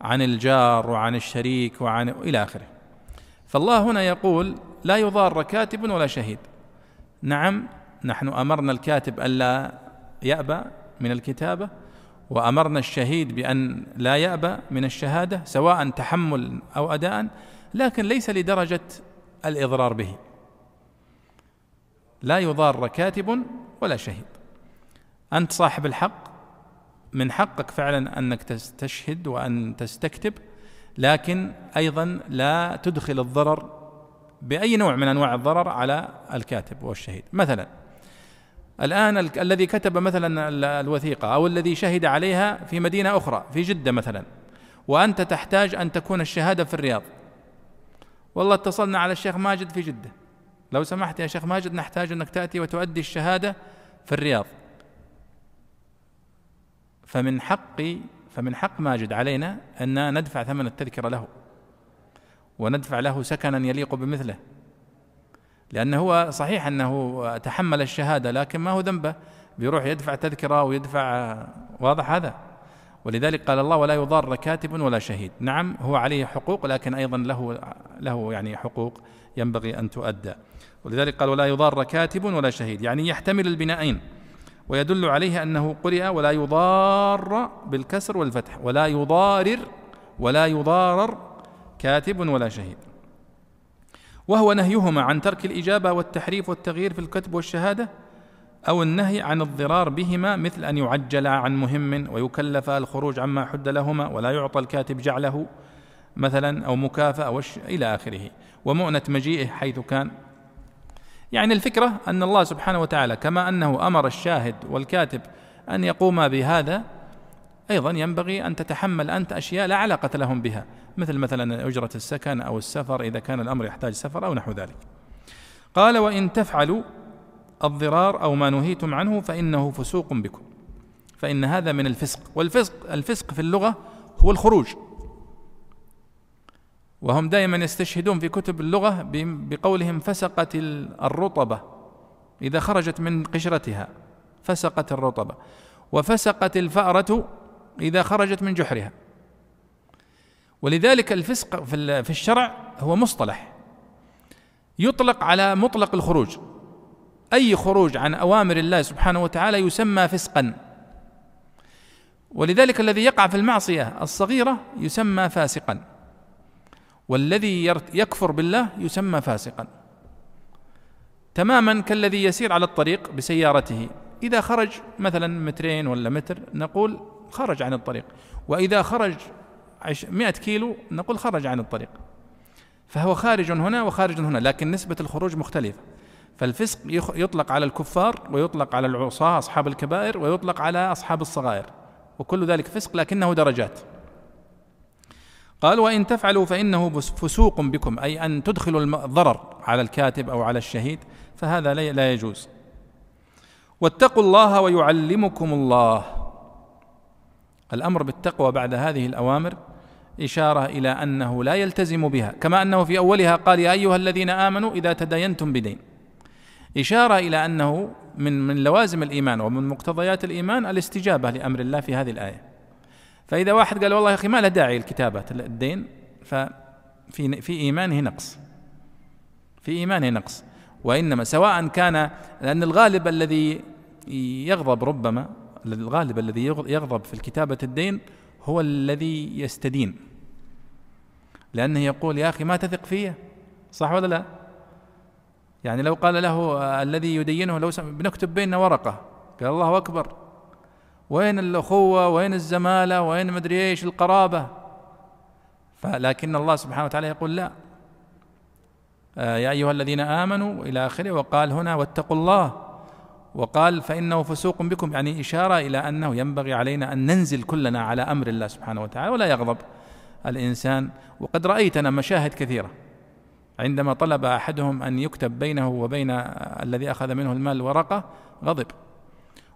عن الجار وعن الشريك وعن إلى آخره. فالله هنا يقول لا يضار كاتب ولا شهيد. نعم نحن أمرنا الكاتب الا يأبى من الكتابة وأمرنا الشهيد بأن لا يأبى من الشهادة سواء تحمل أو أداء لكن ليس لدرجة الإضرار به. لا يضار كاتب ولا شهيد. أنت صاحب الحق من حقك فعلا أنك تستشهد وأن تستكتب لكن أيضا لا تدخل الضرر بأي نوع من أنواع الضرر على الكاتب والشهيد. مثلا الآن ال الذي كتب مثلا الوثيقة أو الذي شهد عليها في مدينة أخرى في جدة مثلا وأنت تحتاج أن تكون الشهادة في الرياض. والله اتصلنا على الشيخ ماجد في جدة. لو سمحت يا شيخ ماجد نحتاج أنك تأتي وتؤدي الشهادة في الرياض. فمن حق فمن حق ماجد علينا أن ندفع ثمن التذكرة له وندفع له سكنا يليق بمثله. لأنه هو صحيح أنه تحمل الشهادة لكن ما هو ذنبه؟ بيروح يدفع تذكرة ويدفع واضح هذا؟ ولذلك قال الله ولا يضار كاتب ولا شهيد. نعم هو عليه حقوق لكن أيضا له له يعني حقوق. ينبغي أن تؤدى. ولذلك قال ولا يضار كاتب ولا شهيد يعني يحتمل البنائين. ويدل عليه أنه قرئ ولا يضار بالكسر والفتح ولا يضارر ولا يضارر كاتب ولا شهيد. وهو نهيهما عن ترك الإجابة والتحريف والتغيير في الكتب والشهادة أو النهي عن الضرار بهما مثل أن يعجل عن مهم ويكلف الخروج عما حد لهما ولا يعطى الكاتب جعله مثلا أو مكافأة إلى آخره. ومؤنة مجيئه حيث كان. يعني الفكرة أن الله سبحانه وتعالى كما أنه أمر الشاهد والكاتب أن يقوما بهذا أيضا ينبغي أن تتحمل أنت أشياء لا علاقة لهم بها مثل مثلا أجرة السكن أو السفر إذا كان الأمر يحتاج سفر أو نحو ذلك. قال وإن تفعلوا الضرار أو ما نهيتم عنه فإنه فسوق بكم. فإن هذا من الفسق والفسق الفسق في اللغة هو الخروج. وهم دائما يستشهدون في كتب اللغة بقولهم فسقت الرطبة. إذا خرجت من قشرتها فسقت الرطبة. وفسقت الفأرة إذا خرجت من جحرها. ولذلك الفسق في الشرع هو مصطلح. يطلق على مطلق الخروج. أي خروج عن أوامر الله سبحانه وتعالى يسمى فسقا. ولذلك الذي يقع في المعصية الصغيرة يسمى فاسقا. والذي يكفر بالله يسمى فاسقا. تماما كالذي يسير على الطريق بسيارته. إذا خرج مثلا مترين ولا متر نقول خرج عن الطريق. وإذا خرج مئة كيلو نقول خرج عن الطريق. فهو خارج هنا وخارج هنا لكن نسبة الخروج مختلفة. فالفسق يطلق على الكفار ويطلق على العصاة أصحاب الكبائر ويطلق على أصحاب الصغائر. وكل ذلك فسق لكنه درجات. قال وإن تفعلوا فإنه فسوق بكم. أي أن تدخلوا الضرر على الكاتب أو على الشهيد فهذا لا يجوز. واتقوا الله ويعلمكم الله. الأمر بالتقوى بعد هذه الأوامر إشارة إلى أنه لا يلتزم بها. كما أنه في أولها قال يا أيها الذين آمنوا إذا تداينتم بدين. إشارة إلى أنه من من لوازم الإيمان ومن مقتضيات الإيمان الاستجابة لأمر الله في هذه الآية. فإذا واحد قال والله يا أخي ما له داعي لكتابة الدين ففي في إيمانه نقص. في إيمانه نقص. وإنما سواء كان لأن الغالب الذي يغضب ربما الغالب الذي يغضب في الكتابة الدين هو الذي يستدين. لأنه يقول يا أخي ما تثق فيه صح ولا لا؟ يعني لو قال له الذي يدينه لو بنكتب بيننا ورقة قال الله أكبر. وين الأخوة؟ وين الزمالة؟ وين مدري إيش القرابة؟ فلكن الله سبحانه وتعالى يقول لا. آه يا أيها الذين آمنوا إلى آخره وقال هنا واتقوا الله. وقال فإنه فسوق بكم يعني إشارة إلى أنه ينبغي علينا أن ننزل كلنا على أمر الله سبحانه وتعالى ولا يغضب الإنسان. وقد رأيتنا مشاهد كثيرة. عندما طلب أحدهم أن يكتب بينه وبين الذي أخذ منه المال ورقة غضب.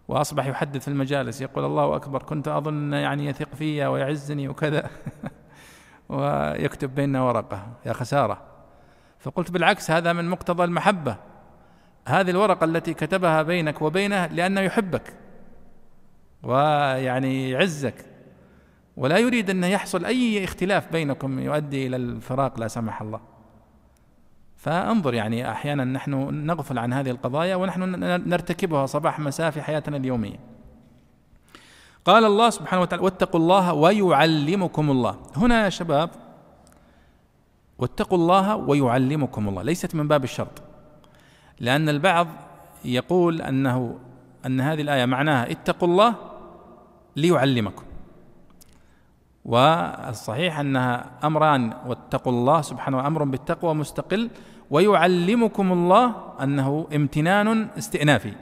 وأصبح يحدث المجالس يقول الله أكبر كنت أظن يعني يثق في ويعزني وكذا. ويكتب بيننا ورقة يا خسارة. فقلت بالعكس هذا من مقتضى المحبة. هذه الورقة التي كتبها بينك وبينه لأنه يحبك ويعني يعزك. ولا يريد أن يحصل أي اختلاف بينكم يؤدي إلى الفراق لا سمح الله. فانظر يعني أحيانا نحن نغفل عن هذه القضايا ونحن نرتكبها صباح مساء في حياتنا اليومية. قال الله سبحانه وتعالى واتقوا الله ويعلمكم الله. هنا يا شباب واتقوا الله ويعلمكم الله. ليست من باب الشرط لأن البعض يقول أنه أن هذه الآية معناها اتقوا الله ليعلمكم. والصحيح أنها أمران واتقوا الله سبحانه أمر بالتقوى مستقل ويعلمكم الله أنه امتنان استئنافي.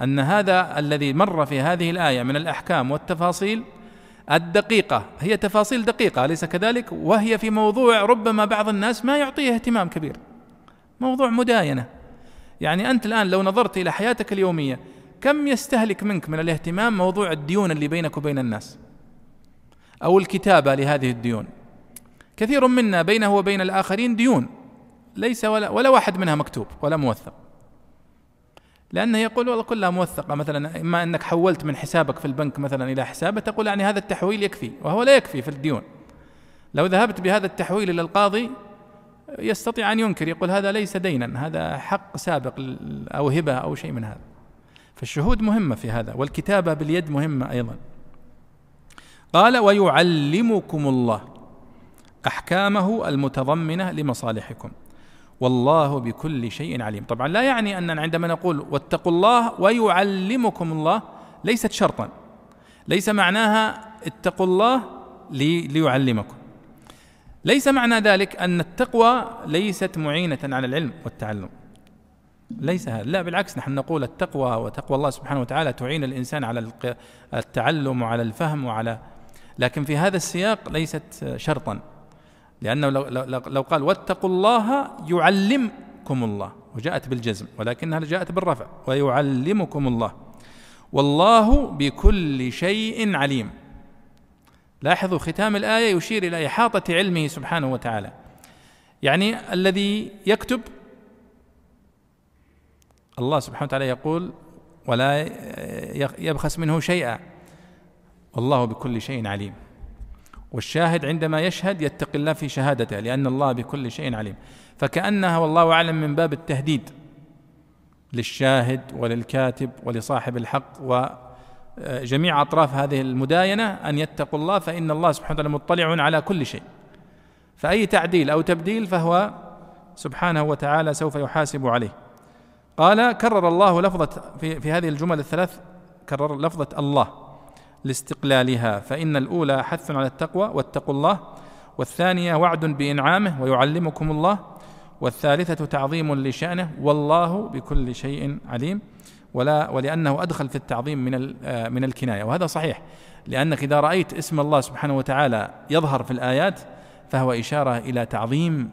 أن هذا الذي مر في هذه الآية من الأحكام والتفاصيل الدقيقة هي تفاصيل دقيقة أليس كذلك؟ وهي في موضوع ربما بعض الناس ما يعطيه اهتمام كبير. موضوع مداينة. يعني أنت الآن لو نظرت إلى حياتك اليومية كم يستهلك منك من الاهتمام موضوع الديون اللي بينك وبين الناس؟ أو الكتابة لهذه الديون. كثير منا بينه وبين الآخرين ديون. ليس ولا, ولا واحد منها مكتوب ولا موثق. لأنه يقول والله كلها موثقة. مثلا إما أنك حولت من حسابك في البنك مثلا إلى حسابه تقول يعني هذا التحويل يكفي وهو لا يكفي في الديون. لو ذهبت بهذا التحويل إلى القاضي يستطيع أن ينكر يقول هذا ليس دينا هذا حق سابق أو هبة أو شيء من هذا. فالشهود مهمة في هذا والكتابة باليد مهمة أيضا. قال ويعلمكم الله أحكامه المتضمنة لمصالحكم. والله بكل شيء عليم. طبعا لا يعني أننا عندما نقول واتقوا الله ويعلمكم الله ليست شرطا. ليس معناها اتقوا الله ليعلمكم. ليس معنى ذلك أن التقوى ليست معينة على العلم والتعلم. ليس هذا. لا بالعكس نحن نقول التقوى وتقوى الله سبحانه وتعالى تعين الإنسان على التعلم وعلى الفهم وعلى لكن في هذا السياق ليست شرطا. لأنه لو, لو, قال واتقوا الله يعلمكم الله وجاءت بالجزم ولكنها جاءت بالرفع ويعلمكم الله. والله بكل شيء عليم. لاحظوا ختام الآية يشير إلى إحاطة علمه سبحانه وتعالى. يعني الذي يكتب الله سبحانه وتعالى يقول ولا يبخس منه شيئا. والله بكل شيء عليم. والشاهد عندما يشهد يتقي الله في شهادته لأن الله بكل شيء عليم. فكأنها والله أعلم من باب التهديد للشاهد وللكاتب ولصاحب الحق وجميع أطراف هذه المداينة أن يتقوا الله فإن الله سبحانه وتعالى مطلع على كل شيء. فأي تعديل أو تبديل فهو سبحانه وتعالى سوف يحاسب عليه. قال كرر الله لفظة في, في هذه الجمل الثلاث كرر لفظة الله. لاستقلالها. فإن الأولى حث على التقوى واتقوا الله والثانية وعد بإنعامه ويعلمكم الله والثالثة تعظيم لشأنه والله بكل شيء عليم. ولا ولأنه أدخل في التعظيم من آه، من الكناية. وهذا صحيح لأنك إذا رأيت اسم الله سبحانه وتعالى يظهر في الآيات فهو إشارة إلى تعظيم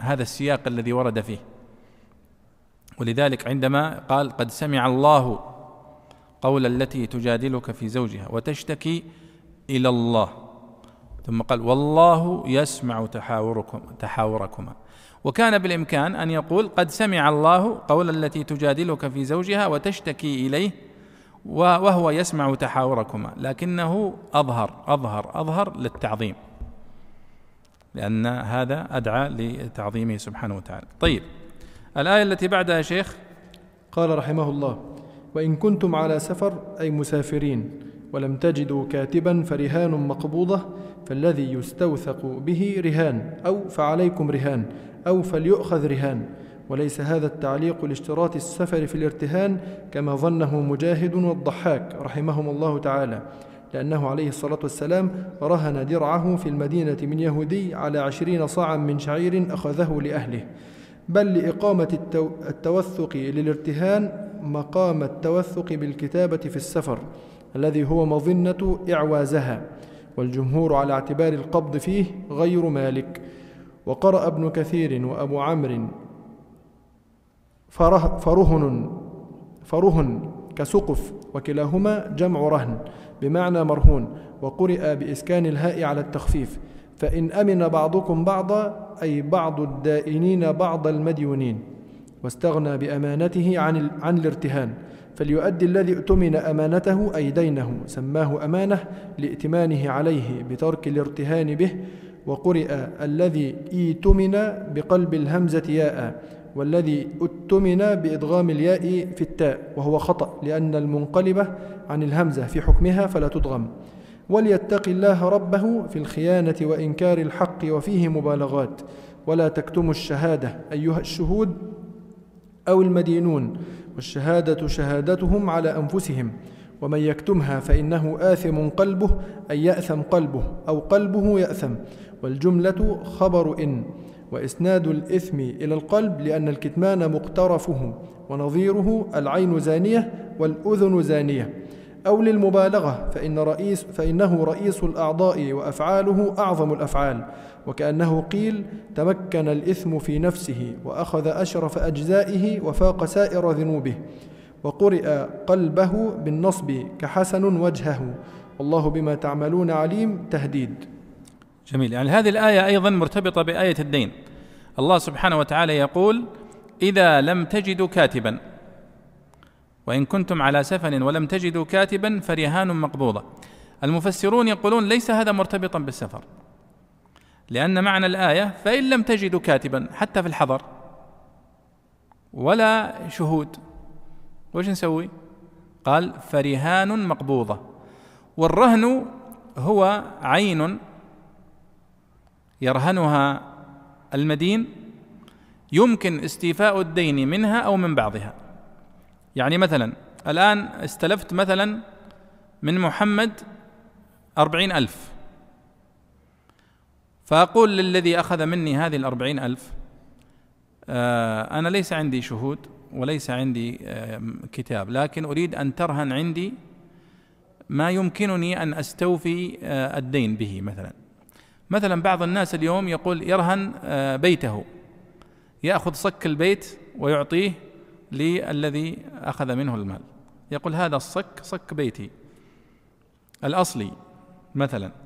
هذا السياق الذي ورد فيه. ولذلك عندما قال قد سمع الله قول التي تجادلك في زوجها وتشتكي إلى الله. ثم قال والله يسمع تحاوركم تحاوركما. وكان بالإمكان أن يقول قد سمع الله قول التي تجادلك في زوجها وتشتكي إليه وهو يسمع تحاوركما. لكنه اظهر اظهر أظهر للتعظيم. لأن هذا أدعى لتعظيمه سبحانه وتعالى. طيب الآية التي بعدها يا شيخ؟ قال رحمه الله وإن كنتم على سفر أي مسافرين ولم تجدوا كاتبا فرهان مقبوضة فالذي يستوثق به رهان أو فعليكم رهان أو فليؤخذ رهان. وليس هذا التعليق لاشتراط السفر في الارتهان كما ظنه مجاهد والضحاك رحمهم الله تعالى لأنه عليه الصلاة والسلام رهن درعه في المدينة من يهودي على عشرين صاعا من شعير أخذه لأهله. بل لإقامة التوثق للارتهان مقام التوثق بالكتابة في السفر الذي هو مظنة إعوازها والجمهور على اعتبار القبض فيه غير مالك. وقرأ ابن كثير وأبو عمرو فره فرهن فرهن كسقف وكلاهما جمع رهن بمعنى مرهون وقرئ بإسكان الهاء على التخفيف. فإن أمن بعضكم بعضا أي بعض الدائنين بعض المديونين. واستغنى بأمانته عن, عن الارتهان فليؤدي الذي اؤتمن أمانته أي دينه سماه أمانة لائتمانه عليه بترك الارتهان به وقرئ الذي ايتمن بقلب الهمزة ياء والذي أتمن بإدغام الياء في التاء وهو خطأ لأن المنقلبة عن الهمزة في حكمها فلا تدغم. وليتق الله ربه في الخيانة وإنكار الحق وفيه مبالغات. ولا تكتموا الشهادة أيها الشهود. أو المدينون والشهادة شهادتهم على أنفسهم ومن يكتمها فإنه آثم قلبه أي يأثم قلبه أو قلبه يأثم والجملة خبر إن وإسناد الإثم إلى القلب لأن الكتمان مقترفه ونظيره العين زانية والأذن زانية أو للمبالغة فإن رئيس فإنه رئيس الأعضاء وأفعاله أعظم الأفعال وكأنه قيل تمكن الإثم في نفسه وأخذ أشرف أجزائه وفاق سائر ذنوبه وقرئ قلبه بالنصب كحسن وجهه. والله بما تعملون عليم تهديد. جميل. يعني هذه الآية أيضا مرتبطة بآية الدين. الله سبحانه وتعالى يقول إذا لم تجدوا كاتبا وإن كنتم على سفر ولم تجدوا كاتبا فرهان مقبوضة. المفسرون يقولون ليس هذا مرتبطا بالسفر. لأن معنى الآية فإن لم تجدوا كاتبا حتى في الحضر ولا شهود. وش نسوي؟ قال فرهان مقبوضة. والرهن هو عين يرهنها المدين يمكن استيفاء الدين منها أو من بعضها. يعني مثلا الآن استلفت مثلا من محمد أربعين ألف. فأقول للذي أخذ مني هذه الأربعين ألف آه أنا ليس عندي شهود وليس عندي كتاب لكن أريد أن ترهن عندي ما يمكنني أن أستوفي آه الدين به مثلا. مثلا بعض الناس اليوم يقول يرهن آه بيته يأخذ صك البيت ويعطيه للذي أخذ منه المال. يقول هذا الصك صك بيتي الأصلي مثلا.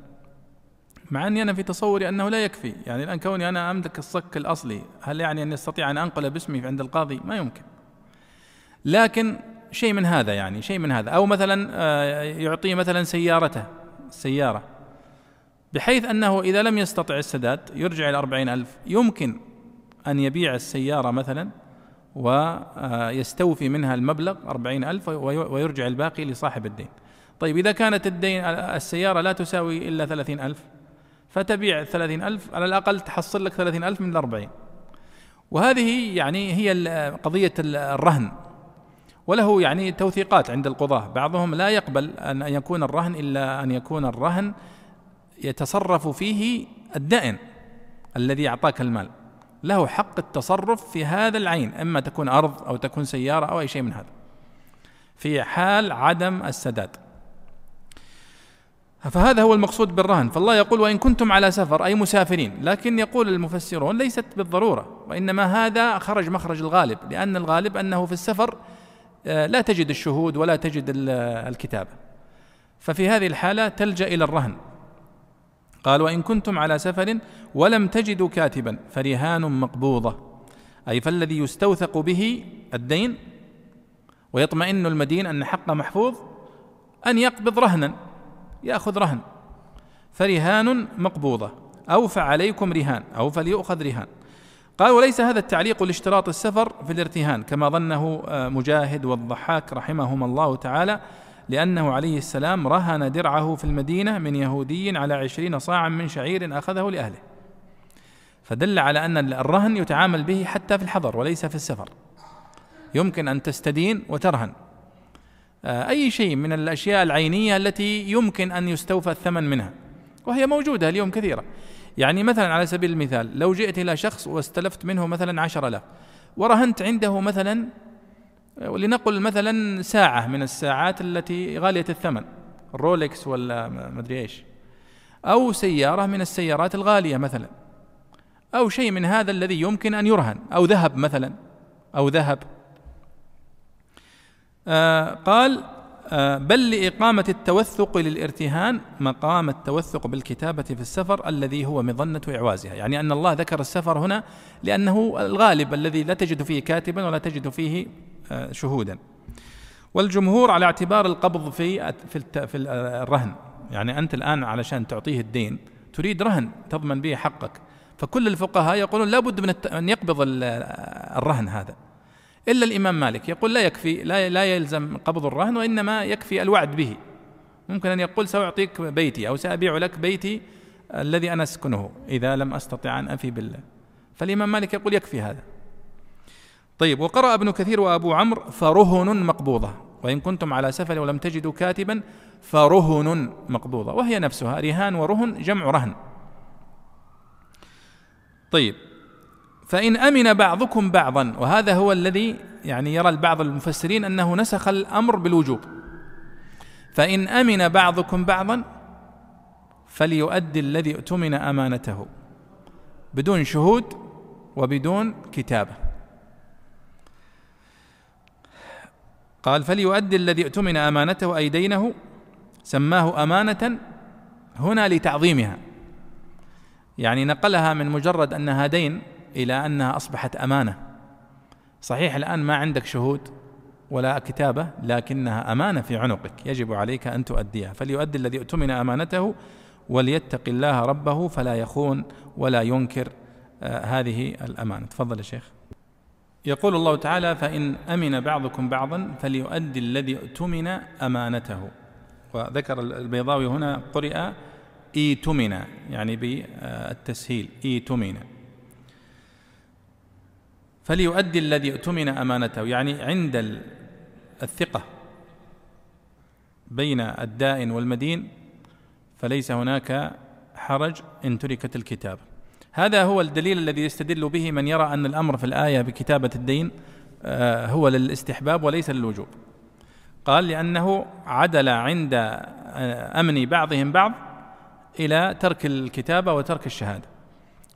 مع أني أنا في تصوري أنه لا يكفي. يعني الآن كوني أنا أملك الصك الأصلي هل يعني أني أستطيع أن أنقل باسمي عند القاضي؟ ما يمكن. لكن شيء من هذا يعني شيء من هذا. أو مثلا آه، يعطيه مثلا سيارته السيارة. بحيث أنه إذا لم يستطع السداد يرجع أربعين ألف. يمكن أن يبيع السيارة مثلا ويستوفي منها المبلغ أربعين ألف ويرجع الباقي لصاحب الدين. طيب إذا كانت الدين السيارة لا تساوي إلا ثلاثين ألف فتبيع ثلاثين ألف على الأقل تحصل لك ثلاثين ألف من الأربعين. وهذه يعني هي قضية الرهن. وله يعني توثيقات عند القضاة. بعضهم لا يقبل أن يكون الرهن إلا أن يكون الرهن يتصرف فيه الدائن الذي أعطاك المال. له حق التصرف في هذا العين إما تكون أرض أو تكون سيارة أو أي شيء من هذا. في حال عدم السداد. فهذا هو المقصود بالرهن. فالله يقول وإن كنتم على سفر أي مسافرين. لكن يقول المفسرون ليست بالضرورة وإنما هذا خرج مخرج الغالب لأن الغالب أنه في السفر آه، لا تجد الشهود ولا تجد الكتابة. ففي هذه الحالة تلجأ إلى الرهن. قال وإن كنتم على سفر ولم تجدوا كاتبا فرهان مقبوضة. أي فالذي يستوثق به الدين ويطمئن المدين أن حقه محفوظ أن يقبض رهنا. يأخذ رهن. فرهان مقبوضة. أو فعليكم رهان. أو فليؤخذ رهان. قال وليس هذا التعليق لاشتراط السفر في الارتهان كما ظنه آه، مجاهد والضحاك رحمهما الله تعالى لأنه عليه السلام رهن درعه في المدينة من يهودي على عشرين صاعا من شعير أخذه لأهله. فدل على أن الرهن يتعامل به حتى في الحضر وليس في السفر. يمكن أن تستدين وترهن. أي شيء من الأشياء العينية التي يمكن أن يستوفى الثمن منها وهي موجودة اليوم كثيرة. يعني مثلا على سبيل المثال لو جئت إلى شخص واستلفت منه مثلا عشر ألاف ورهنت عنده مثلا ولنقل مثلا ساعة من الساعات التي غالية الثمن رولكس ولا ما أدري إيش أو سيارة من السيارات الغالية مثلا أو شيء من هذا الذي يمكن أن يرهن أو ذهب مثلا أو ذهب. آه قال آه بل لإقامة التوثق للإرتهان مقام التوثق بالكتابة في السفر الذي هو مظنة إعوازها. يعني أن الله ذكر السفر هنا لأنه الغالب الذي لا تجد فيه كاتبا ولا تجد فيه آه، شهودا. والجمهور على اعتبار القبض في في في الرهن. يعني أنت الآن علشان تعطيه الدين تريد رهن تضمن به حقك. فكل الفقهاء يقولون لابد من أن يقبض الرهن هذا. إلا الإمام مالك. يقول لا يكفي لا, لا يلزم قبض الرهن وإنما يكفي الوعد به. ممكن أن يقول سأعطيك بيتي أو سأبيع لك بيتي الذي أنا أسكنه إذا لم أستطع أن أفي بالله. فالإمام مالك يقول يكفي هذا. طيب وقرأ ابن كثير وأبو عمرو فرهن مقبوضة. وإن كنتم على سفر ولم تجدوا كاتبا فرهن مقبوضة. وهي نفسها رهان ورهن جمع رهن. طيب فإن أمن بعضكم بعضا وهذا هو الذي يعني يرى البعض المفسرين أنه نسخ الأمر بالوجوب. فإن أمن بعضكم بعضا فليؤدي الذي اؤتمن أمانته بدون شهود وبدون كتابة. قال فليؤدي الذي اؤتمن أمانته أي دينه سماه أمانة هنا لتعظيمها. يعني نقلها من مجرد أنها دين إلى أنها أصبحت أمانة. صحيح الآن ما عندك شهود ولا كتابة لكنها أمانة في عنقك. يجب عليك أن تؤديها. فليؤدي الذي اؤتمن أمانته وليتق الله ربه فلا يخون ولا ينكر آه هذه الأمانة. تفضل يا شيخ. يقول الله تعالى فإن أمن بعضكم بعضا فليؤدي الذي اؤتمن أمانته. وذكر البيضاوي هنا قرئ إيتمن يعني بالتسهيل. إيتمن فليؤدي الذي اؤتمن أمانته يعني عند الثقة بين الدائن والمدين فليس هناك حرج إن تركت الكتابه هذا هو الدليل الذي يستدل به من يرى أن الأمر في الآية بكتابة الدين آه، هو للاستحباب وليس للوجوب. قال لأنه عدل عند آه، أمن بعضهم بعض إلى ترك الكتابه وترك الشهادة.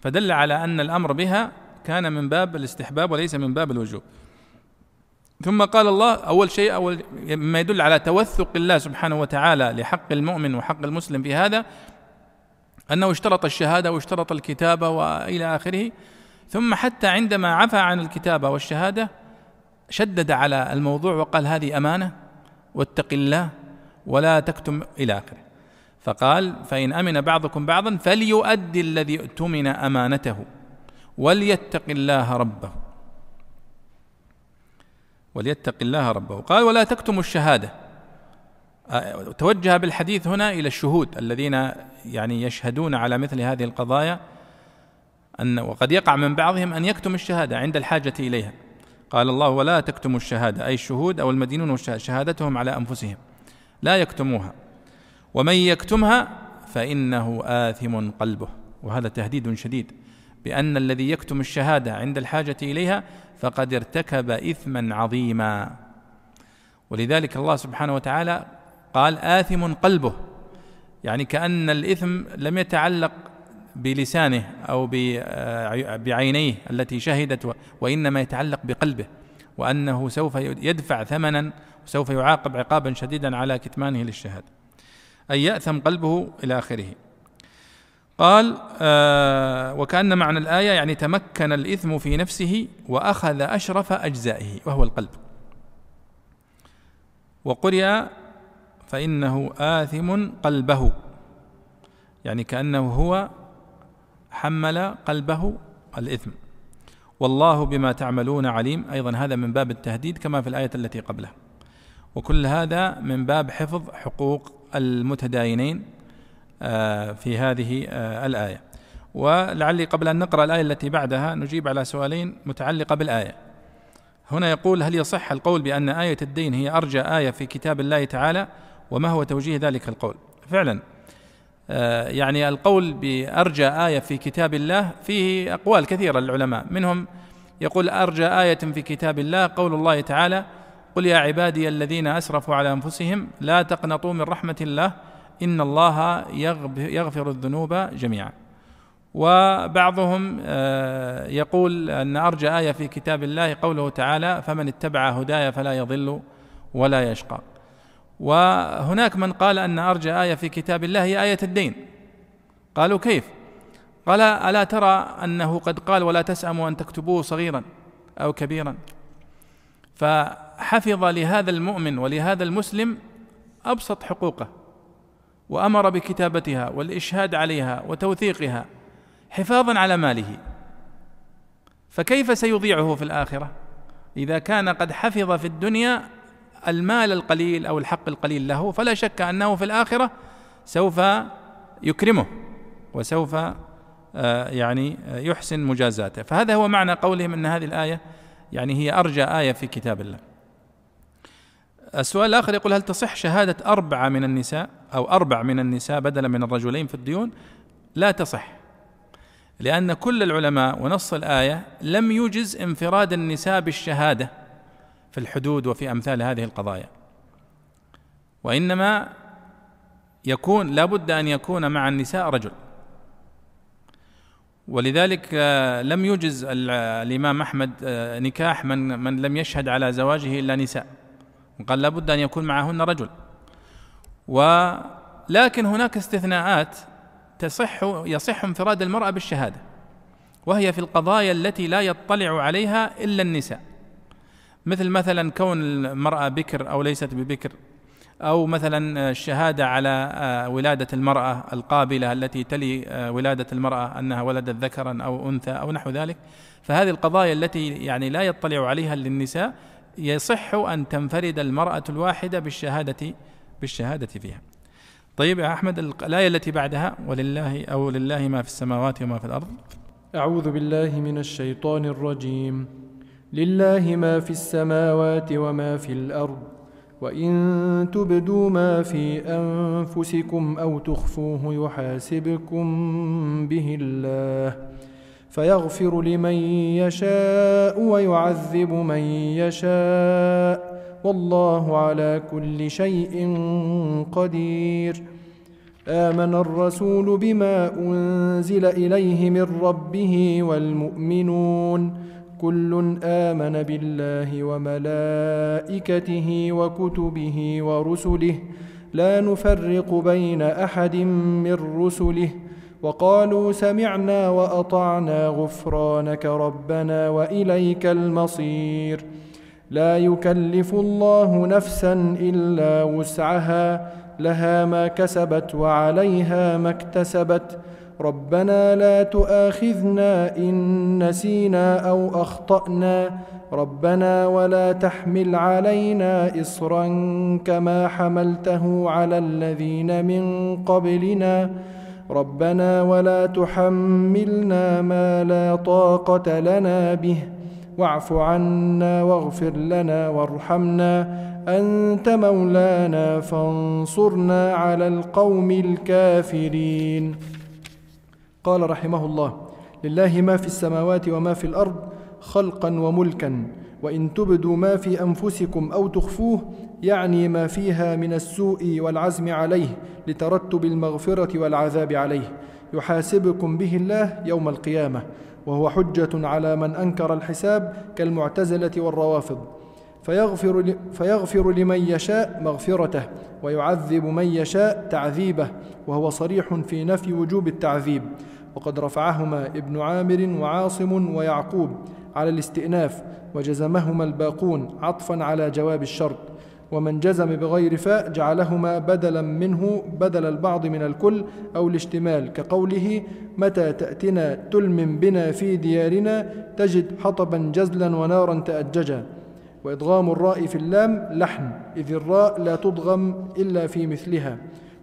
فدل على أن الأمر بها كان من باب الاستحباب وليس من باب الوجوب. ثم قال الله أول شيء أول مما يدل على توثق الله سبحانه وتعالى لحق المؤمن وحق المسلم في هذا أنه اشترط الشهادة واشترط الكتابة وإلى آخره. ثم حتى عندما عفى عن الكتابة والشهادة شدد على الموضوع وقال هذه أمانة واتق الله ولا تكتم إلى آخره. فقال فإن أمن بعضكم بعضا فليؤدي الذي اؤتمن أمانته. وليتق الله ربه. وليتق الله ربه. قال ولا تكتموا الشهادة. آه، توجه بالحديث هنا إلى الشهود الذين يعني يشهدون على مثل هذه القضايا أن وقد يقع من بعضهم أن يكتم الشهادة عند الحاجة إليها. قال الله ولا تكتموا الشهادة. أي الشهود أو المدينون شهادتهم على أنفسهم. لا يكتموها. ومن يكتمها فإنه آثم قلبه. وهذا تهديد شديد. بأن الذي يكتم الشهادة عند الحاجة إليها فقد ارتكب إثما عظيما. ولذلك الله سبحانه وتعالى قال آثم قلبه يعني كأن الإثم لم يتعلق بلسانه أو بعينيه التي شهدت وإنما يتعلق بقلبه وأنه سوف يدفع ثمنا وسوف يعاقب عقابا شديدا على كتمانه للشهادة. أي يأثم قلبه إلى آخره. قال آه وكأن معنى الآية يعني تمكن الإثم في نفسه وأخذ أشرف أجزائه وهو القلب. وقرئ فإنه آثم قلبه يعني كأنه هو حمل قلبه الإثم. والله بما تعملون عليم. أيضا هذا من باب التهديد كما في الآية التي قبلها. وكل هذا من باب حفظ حقوق المتداينين. في هذه آه، الآية. ولعلي قبل أن نقرأ الآية التي بعدها نجيب على سؤالين متعلقة بالآية. هنا يقول هل يصح القول بأن آية الدين هي أرجى آية في كتاب الله تعالى؟ وما هو توجيه ذلك القول؟ فعلا آه، يعني القول بأرجى آية في كتاب الله فيه أقوال كثيرة للعلماء. منهم يقول أرجى آية في كتاب الله قول الله تعالى قل يا عبادي الذين أسرفوا على أنفسهم لا تقنطوا من رحمة الله إن الله يغفر الذنوب جميعا. وبعضهم آه، يقول أن أرجى آية في كتاب الله قوله تعالى فمن اتبع هداي فلا يضل ولا يشقى. وهناك من قال أن أرجى آية في كتاب الله هي آية الدين. قالوا كيف؟ قال ألا ترى أنه قد قال ولا تسأموا أن تكتبوه صغيرا أو كبيرا. فحفظ لهذا المؤمن ولهذا المسلم أبسط حقوقه. وأمر بكتابتها والإشهاد عليها وتوثيقها حفاظا على ماله. فكيف سيضيعه في الآخرة؟ إذا كان قد حفظ في الدنيا المال القليل أو الحق القليل له فلا شك أنه في الآخرة سوف يكرمه وسوف آه، يعني يحسن مجازاته. فهذا هو معنى قولهم إن هذه الآية يعني هي أرجى آية في كتاب الله. السؤال الآخر يقول هل تصح شهادة أربعة من النساء أو أربع من النساء بدلا من الرجلين في الديون؟ لا تصح لأن كل العلماء ونص الآية لم يجز انفراد النساء بالشهادة في الحدود وفي أمثال هذه القضايا. وإنما يكون لابد أن يكون مع النساء رجل. ولذلك آه، لم يجز الإمام أحمد آه، نكاح من من لم يشهد على زواجه إلا نساء. قال لابد أن يكون معهن رجل. ولكن هناك استثناءات تصح يصح انفراد المرأة بالشهادة وهي في القضايا التي لا يطلع عليها إلا النساء. مثل مثلا كون المرأة بكر أو ليست ببكر أو مثلا الشهادة على آه، ولادة المرأة القابلة التي تلي آه، ولادة المرأة أنها ولدت ذكرا أو أنثى أو نحو ذلك. فهذه القضايا التي يعني لا يطلع عليها للنساء يصح أن تنفرد المرأة الواحدة بالشهادة بالشهادة فيها. طيب يا أحمد الآية التي بعدها ولله أو لله ما في السماوات وما في الأرض أعوذ بالله من الشيطان الرجيم. لله ما في السماوات وما في الأرض وإن تبدوا ما في أنفسكم أو تخفوه يحاسبكم به الله فيغفر لمن يشاء ويعذب من يشاء. والله على كل شيء قدير. آمن الرسول بما أنزل إليه من ربه والمؤمنون. كل آمن بالله وملائكته وكتبه ورسله. لا نفرق بين أحد من رسله. وقالوا سمعنا وأطعنا غفرانك ربنا وإليك المصير. لا يكلف الله نفسا إلا وسعها لها ما كسبت وعليها ما اكتسبت. ربنا لا تؤاخذنا إن نسينا أو أخطأنا. ربنا ولا تحمل علينا اصرا كما حملته على الذين من قبلنا. ربنا ولا تحملنا ما لا طاقة لنا به. واعف عنا واغفر لنا وارحمنا. أنت مولانا فانصرنا على القوم الكافرين. قال رحمه الله لله ما في السماوات وما في الأرض خلقا وملكا. وإن تبدوا ما في أنفسكم أو تخفوه يعني ما فيها من السوء والعزم عليه لترتب المغفرة والعذاب عليه. يحاسبكم به الله يوم القيامة وهو حجة على من أنكر الحساب كالمعتزلة والروافض. فيغفر, فيغفر لمن يشاء مغفرته ويعذب من يشاء تعذيبه وهو صريح في نفي وجوب التعذيب. وقد رفعهما ابن عامر وعاصم ويعقوب على الاستئناف وجزمهما الباقون عطفا على جواب الشرط. ومن جزم بغير فاء جعلهما بدلا منه بدل البعض من الكل أو الاشتمال كقوله متى تأتنا تلم بنا في ديارنا تجد حطبا جزلا ونارا تأججا. وإدغام الراء في اللام لحن إذ الراء لا تضغم إلا في مثلها.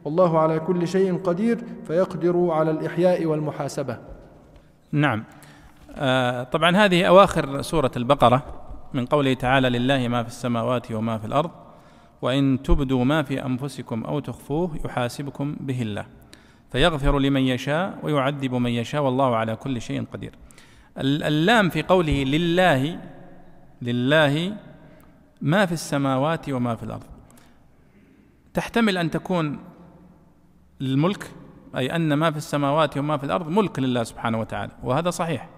والله على كل شيء قدير فيقدر على الإحياء والمحاسبة. نعم. آه طبعا هذه أواخر سورة البقرة من قوله تعالى لله ما في السماوات وما في الأرض وإن تبدوا ما في أنفسكم أو تخفوه يحاسبكم به الله. فيغفر لمن يشاء ويعذب من يشاء والله على كل شيء قدير. اللام في قوله لله لله ما في السماوات وما في الأرض. تحتمل أن تكون الملك أي أن ما في السماوات وما في الأرض ملك لله سبحانه وتعالى وهذا صحيح.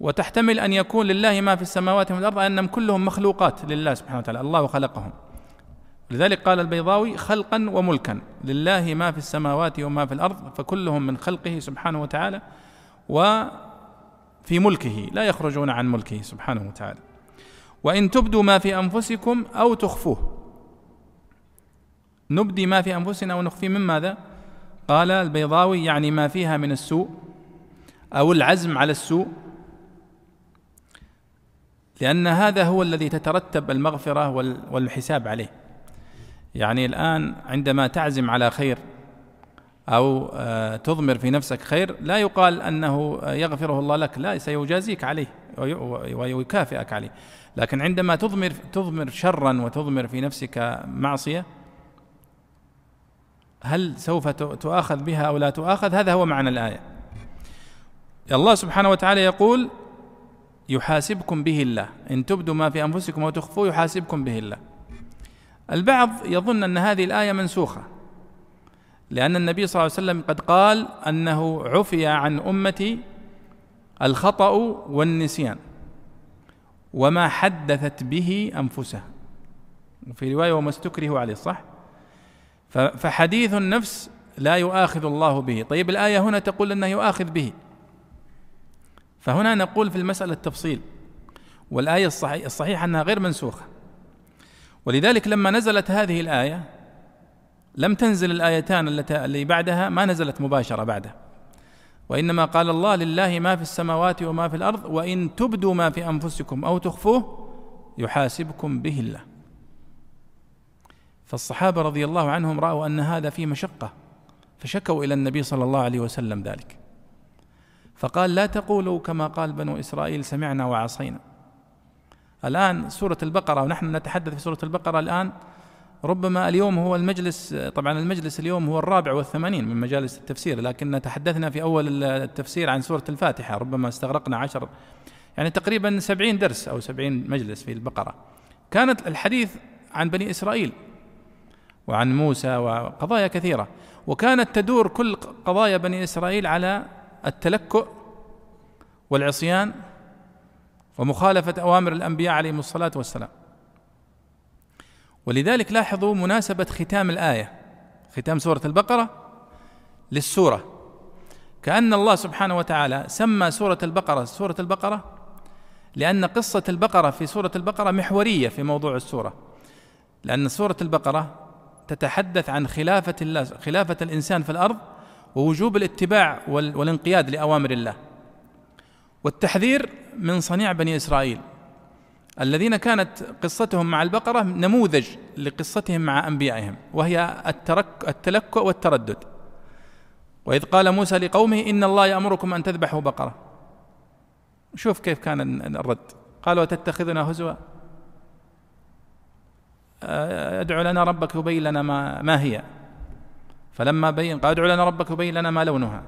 وتحتمل أن يكون لله ما في السماوات وما في الأرض أنهم كلهم مخلوقات لله سبحانه وتعالى الله خلقهم. لذلك قال البيضاوي خلقا وملكا لله ما في السماوات وما في الأرض فكلهم من خلقه سبحانه وتعالى وفي ملكه لا يخرجون عن ملكه سبحانه وتعالى. وإن تبدوا ما في أنفسكم أو تخفوه. نبدي ما في أنفسنا ونخفي من ماذا؟ قال البيضاوي يعني ما فيها من السوء أو العزم على السوء. لأن هذا هو الذي تترتب المغفرة والحساب عليه. يعني الآن عندما تعزم على خير أو آه، تضمر في نفسك خير لا يقال أنه يغفره الله لك لا سيجازيك عليه ويكافئك عليه. لكن عندما تضمر تضمر شرا وتضمر في نفسك معصية هل سوف تؤاخذ بها أو لا تؤاخذ؟ هذا هو معنى الآية. الله سبحانه وتعالى يقول يحاسبكم به الله. إن تبدوا ما في أنفسكم وتخفوه يحاسبكم به الله. البعض يظن أن هذه الآية منسوخة لأن النبي صلى الله عليه وسلم قد قال أنه عفي عن أمتي الخطأ والنسيان وما حدثت به أنفسها. وفي رواية وما استكره عليه صح؟ فحديث النفس لا يؤاخذ الله به. طيب الآية هنا تقول أنه يؤاخذ به. فهنا نقول في المسألة التفصيل والآية الصحيح, الصحيح أنها غير منسوخة. ولذلك لما نزلت هذه الآية لم تنزل الآيتان اللي بعدها ما نزلت مباشرة بعدها. وإنما قال الله لله ما في السماوات وما في الأرض وإن تبدوا ما في أنفسكم أو تخفوه يحاسبكم به الله. فالصحابة رضي الله عنهم رأوا أن هذا فيه مشقة فشكوا إلى النبي صلى الله عليه وسلم ذلك. فقال لا تقولوا كما قال بنو إسرائيل سمعنا وعصينا. الآن سورة البقرة ونحن نتحدث في سورة البقرة الآن. ربما اليوم هو المجلس طبعا المجلس اليوم هو الرابع والثمانين من مجالس التفسير لكن تحدثنا في أول التفسير عن سورة الفاتحة ربما استغرقنا عشر يعني تقريبا سبعين درس أو سبعين مجلس في البقرة. كانت الحديث عن بني إسرائيل وعن موسى وقضايا كثيرة وكانت تدور كل قضايا بني إسرائيل على التلكؤ والعصيان ومخالفة أوامر الأنبياء عليهم الصلاة والسلام. ولذلك لاحظوا مناسبة ختام الآية ختام سورة البقرة للسورة. كأن الله سبحانه وتعالى سمى سورة البقرة سورة البقرة لأن قصة البقرة في سورة البقرة محورية في موضوع السورة. لأن سورة البقرة تتحدث عن خلافة الله خلافة الإنسان في الأرض ووجوب الاتباع والانقياد لأوامر الله. والتحذير من صنيع بني إسرائيل الذين كانت قصتهم مع البقرة نموذج لقصتهم مع أنبيائهم وهي الترك التلكؤ والتردد. وإذ قال موسى لقومه إن الله يأمركم أن تذبحوا بقرة. شوف كيف كان الرد. قالوا تتخذنا هزوا؟ ادعو لنا ربك يبين لنا ما, ما هي. فلما بين قال ادعو لنا ربك يبين لنا ما لونها.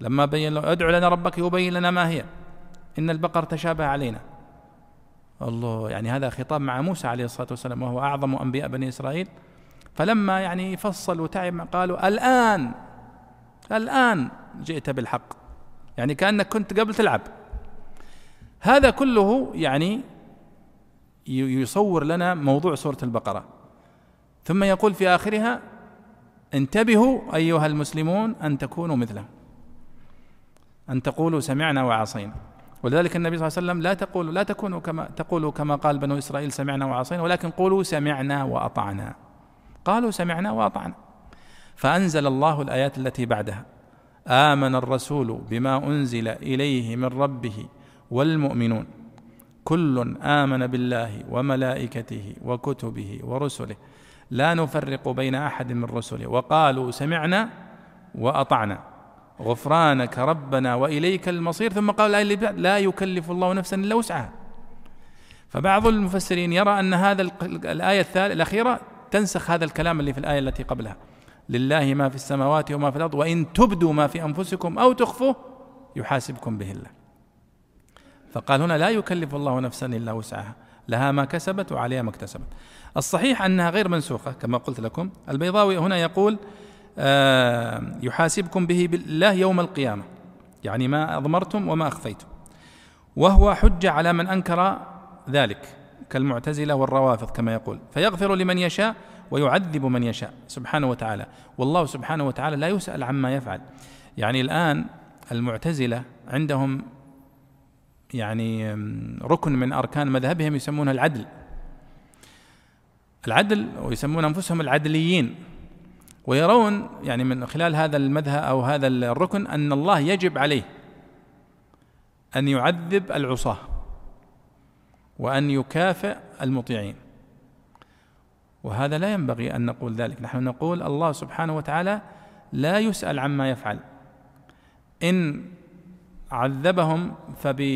لما بين ادعو لنا ربك يبين لنا ما هي. إن البقر تشابه علينا. الله يعني هذا خطاب مع موسى عليه الصلاة والسلام وهو أعظم أنبياء بني إسرائيل. فلما يعني فصل وتعب قالوا الآن الآن جئت بالحق. يعني كأنك كنت قبل تلعب. هذا كله يعني يصور لنا موضوع سورة البقرة. ثم يقول في آخرها انتبهوا أيها المسلمون أن تكونوا مثله. أن تقولوا سمعنا وعصينا. ولذلك النبي صلى الله عليه وسلم لا تقولوا لا تكونوا كما تقولوا كما قال بنو إسرائيل سمعنا وعصينا ولكن قولوا سمعنا وأطعنا. قالوا سمعنا وأطعنا. فأنزل الله الآيات التي بعدها. آمن الرسول بما أنزل إليه من ربه والمؤمنون. كل آمن بالله وملائكته وكتبه ورسله. لا نفرق بين أحد من رسله. وقالوا سمعنا وأطعنا. غفرانك ربنا وإليك المصير. ثم قال الايه لا يكلف الله نفسا إلا وسعها. فبعض المفسرين يرى أن هذا الآية الأخيرة تنسخ هذا الكلام اللي في الآية التي قبلها. لله ما في السماوات وما في الأرض وإن تبدوا ما في أنفسكم أو تخفوه يحاسبكم به الله. فقال هنا لا يكلف الله نفسا إلا وسعها. لها ما كسبت وعليها ما اكتسبت. الصحيح أنها غير منسوخة كما قلت لكم. البيضاوي هنا يقول يحاسبكم به بالله يوم القيامة. يعني ما أضمرتم وما أخفيتم. وهو حجة على من أنكر ذلك كالمعتزلة والروافض كما يقول. فيغفر لمن يشاء ويعذب من يشاء سبحانه وتعالى. والله سبحانه وتعالى لا يسأل عما يفعل. يعني الآن المعتزلة عندهم يعني ركن من أركان مذهبهم يسمونه العدل. العدل ويسمون أنفسهم العدليين. ويرون يعني من خلال هذا المذهب أو هذا الركن أن الله يجب عليه أن يعذب العصاة وأن يكافئ المطيعين. وهذا لا ينبغي أن نقول ذلك. نحن نقول الله سبحانه وتعالى لا يسأل عما يفعل. إن عذبهم فبعدله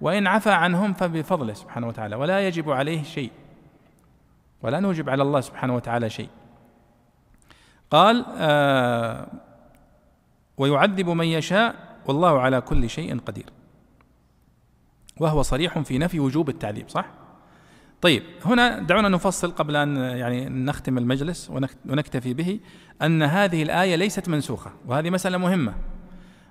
وإن عفى عنهم فبفضله سبحانه وتعالى ولا يجب عليه شيء. ولا نوجب على الله سبحانه وتعالى شيء. قال آه ويعذب من يشاء والله على كل شيء قدير. وهو صريح في نفي وجوب التعذيب صح؟ طيب هنا دعونا نفصل قبل أن يعني نختم المجلس ونكتفي به أن هذه الآية ليست منسوخة وهذه مسألة مهمة.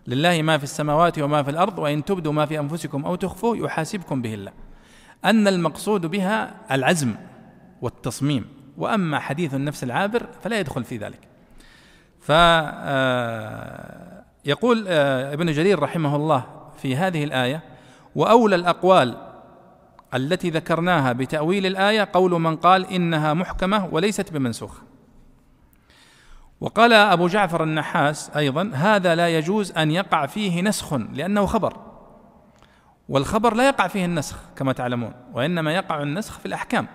لله ما في السماوات وما في الأرض وإن تبدوا ما في أنفسكم أو تخفوه يحاسبكم به الله. أن المقصود بها العزم. والتصميم. وأما حديث النفس العابر فلا يدخل في ذلك. ف آه، يقول آه، ابن جرير رحمه الله في هذه الآية وأولى الأقوال التي ذكرناها بتأويل الآية قول من قال إنها محكمة وليست بمنسوخه وقال أبو جعفر النحاس أيضا هذا لا يجوز أن يقع فيه نسخ لأنه خبر. والخبر لا يقع فيه النسخ كما تعلمون وإنما يقع النسخ في الأحكام.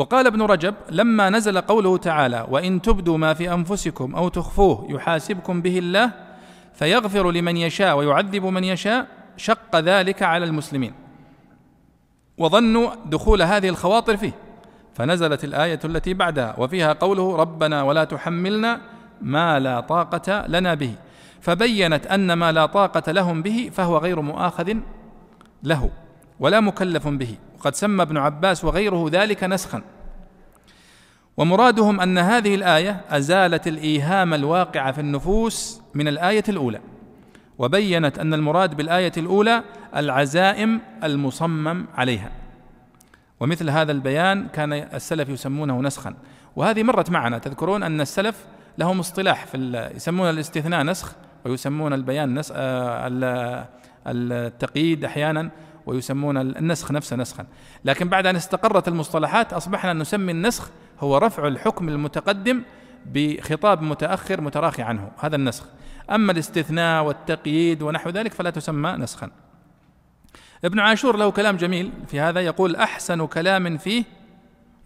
وقال ابن رجب لما نزل قوله تعالى وإن تبدوا ما في أنفسكم أو تخفوه يحاسبكم به الله فيغفر لمن يشاء ويعذب من يشاء شق ذلك على المسلمين. وظنوا دخول هذه الخواطر فيه. فنزلت الآية التي بعدها وفيها قوله ربنا ولا تحملنا ما لا طاقة لنا به. فبينت أن ما لا طاقة لهم به فهو غير مؤاخذ له ولا مكلف به. وقد سمى ابن عباس وغيره ذلك نسخا. ومرادهم أن هذه الآية أزالت الإيهام الواقع في النفوس من الآية الأولى وبينت أن المراد بالآية الأولى العزائم المصمم عليها. ومثل هذا البيان كان السلف يسمونه نسخا. وهذه مرت معنا تذكرون أن السلف لهم اصطلاح في يسمون الاستثناء نسخ ويسمون البيان نسخ آه، التقييد أحيانا ويسمون النسخ نفسه نسخا. لكن بعد أن استقرت المصطلحات أصبحنا نسمي النسخ هو رفع الحكم المتقدم بخطاب متأخر متراخي عنه هذا النسخ. أما الاستثناء والتقييد ونحو ذلك فلا تسمى نسخا. ابن عاشور له كلام جميل في هذا يقول أحسن كلام فيه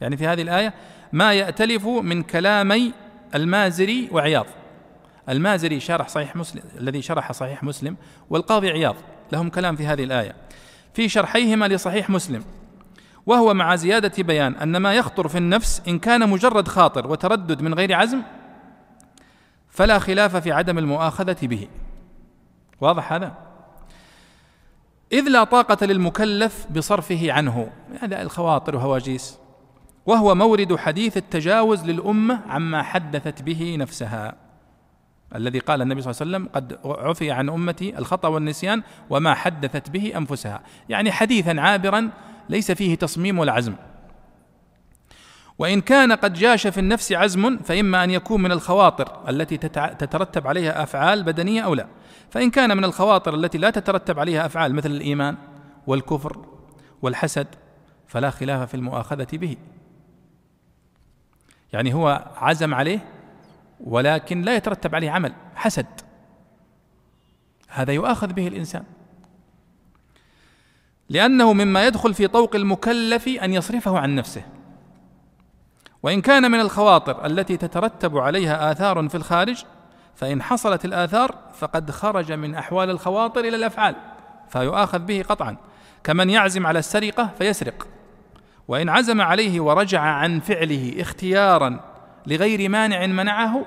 يعني في هذه الآية ما يأتلف من كلامي المازري وعياض. المازري شرح صحيح مسلم الذي شرح صحيح مسلم والقاضي عياض. لهم كلام في هذه الآية. في شرحيهما لصحيح مسلم. وهو مع زيادة بيان أن ما يخطر في النفس إن كان مجرد خاطر وتردد من غير عزم فلا خلاف في عدم المؤاخذة به. واضح هذا؟ إذ لا طاقة للمكلف بصرفه عنه. هذا الخواطر وهواجيس. وهو مورد حديث التجاوز للأمة عما حدثت به نفسها. الذي قال النبي صلى الله عليه وسلم قد عفي عن أمتي الخطأ والنسيان وما حدثت به أنفسها. يعني حديثا عابرا ليس فيه تصميم ولا عزم. وإن كان قد جاش في النفس عزم فإما أن يكون من الخواطر التي تترتب عليها أفعال بدنية أو لا. فإن كان من الخواطر التي لا تترتب عليها أفعال مثل الإيمان والكفر والحسد فلا خلاف في المؤاخذة به. يعني هو عزم عليه ولكن لا يترتب عليه عمل حسد. هذا يؤاخذ به الإنسان. لأنه مما يدخل في طوق المكلف أن يصرفه عن نفسه. وإن كان من الخواطر التي تترتب عليها آثار في الخارج فإن حصلت الآثار فقد خرج من أحوال الخواطر إلى الأفعال فيؤاخذ به قطعا. كمن يعزم على السرقة فيسرق. وإن عزم عليه ورجع عن فعله اختيارا لغير مانع منعه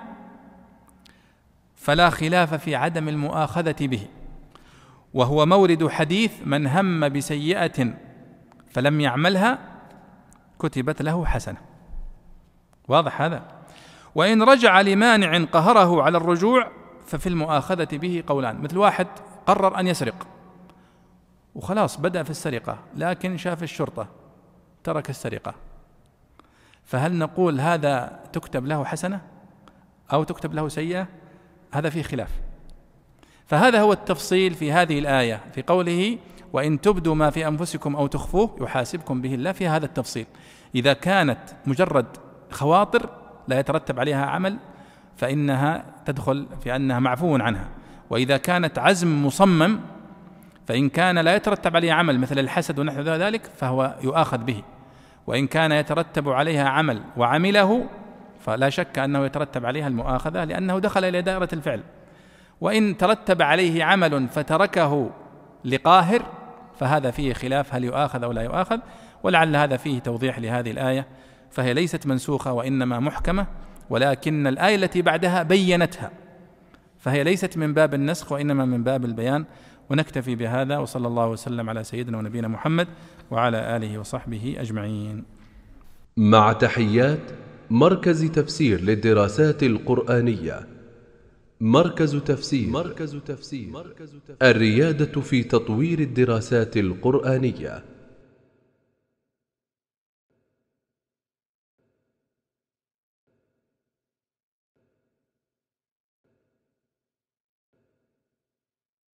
فلا خلاف في عدم المؤاخذة به. وهو مورد حديث من هم بسيئة فلم يعملها كتبت له حسنة. واضح هذا؟ وإن رجع لمانع قهره على الرجوع ففي المؤاخذة به قولان. مثل واحد قرر أن يسرق وخلاص بدأ في السرقة لكن شاف الشرطة ترك السرقة. فهل نقول هذا تكتب له حسنة أو تكتب له سيئة؟ هذا فيه خلاف. فهذا هو التفصيل في هذه الآية في قوله وإن تبدوا ما في أنفسكم أو تخفوه يحاسبكم به الله. في هذا التفصيل. إذا كانت مجرد خواطر لا يترتب عليها عمل فإنها تدخل في أنها معفو عنها. وإذا كانت عزم مصمم فإن كان لا يترتب عليه عمل مثل الحسد ونحو ذلك فهو يؤاخذ به. وإن كان يترتب عليها عمل وعمله فلا شك أنه يترتب عليها المؤاخذة لأنه دخل إلى دائرة الفعل. وإن ترتب عليه عمل فتركه لقاهر فهذا فيه خلاف هل يؤاخذ أو لا يؤاخذ ولعل هذا فيه توضيح لهذه الآية فهي ليست منسوخة وإنما محكمة ولكن الآية التي بعدها بينتها فهي ليست من باب النسخ وإنما من باب البيان ونكتفي بهذا وصلى الله وسلم على سيدنا ونبينا محمد وعلى آله وصحبه أجمعين. مع تحيات مركز تفسير للدراسات القرآنية. مركز تفسير. مركز تفسير. الريادة في تطوير الدراسات القرآنية.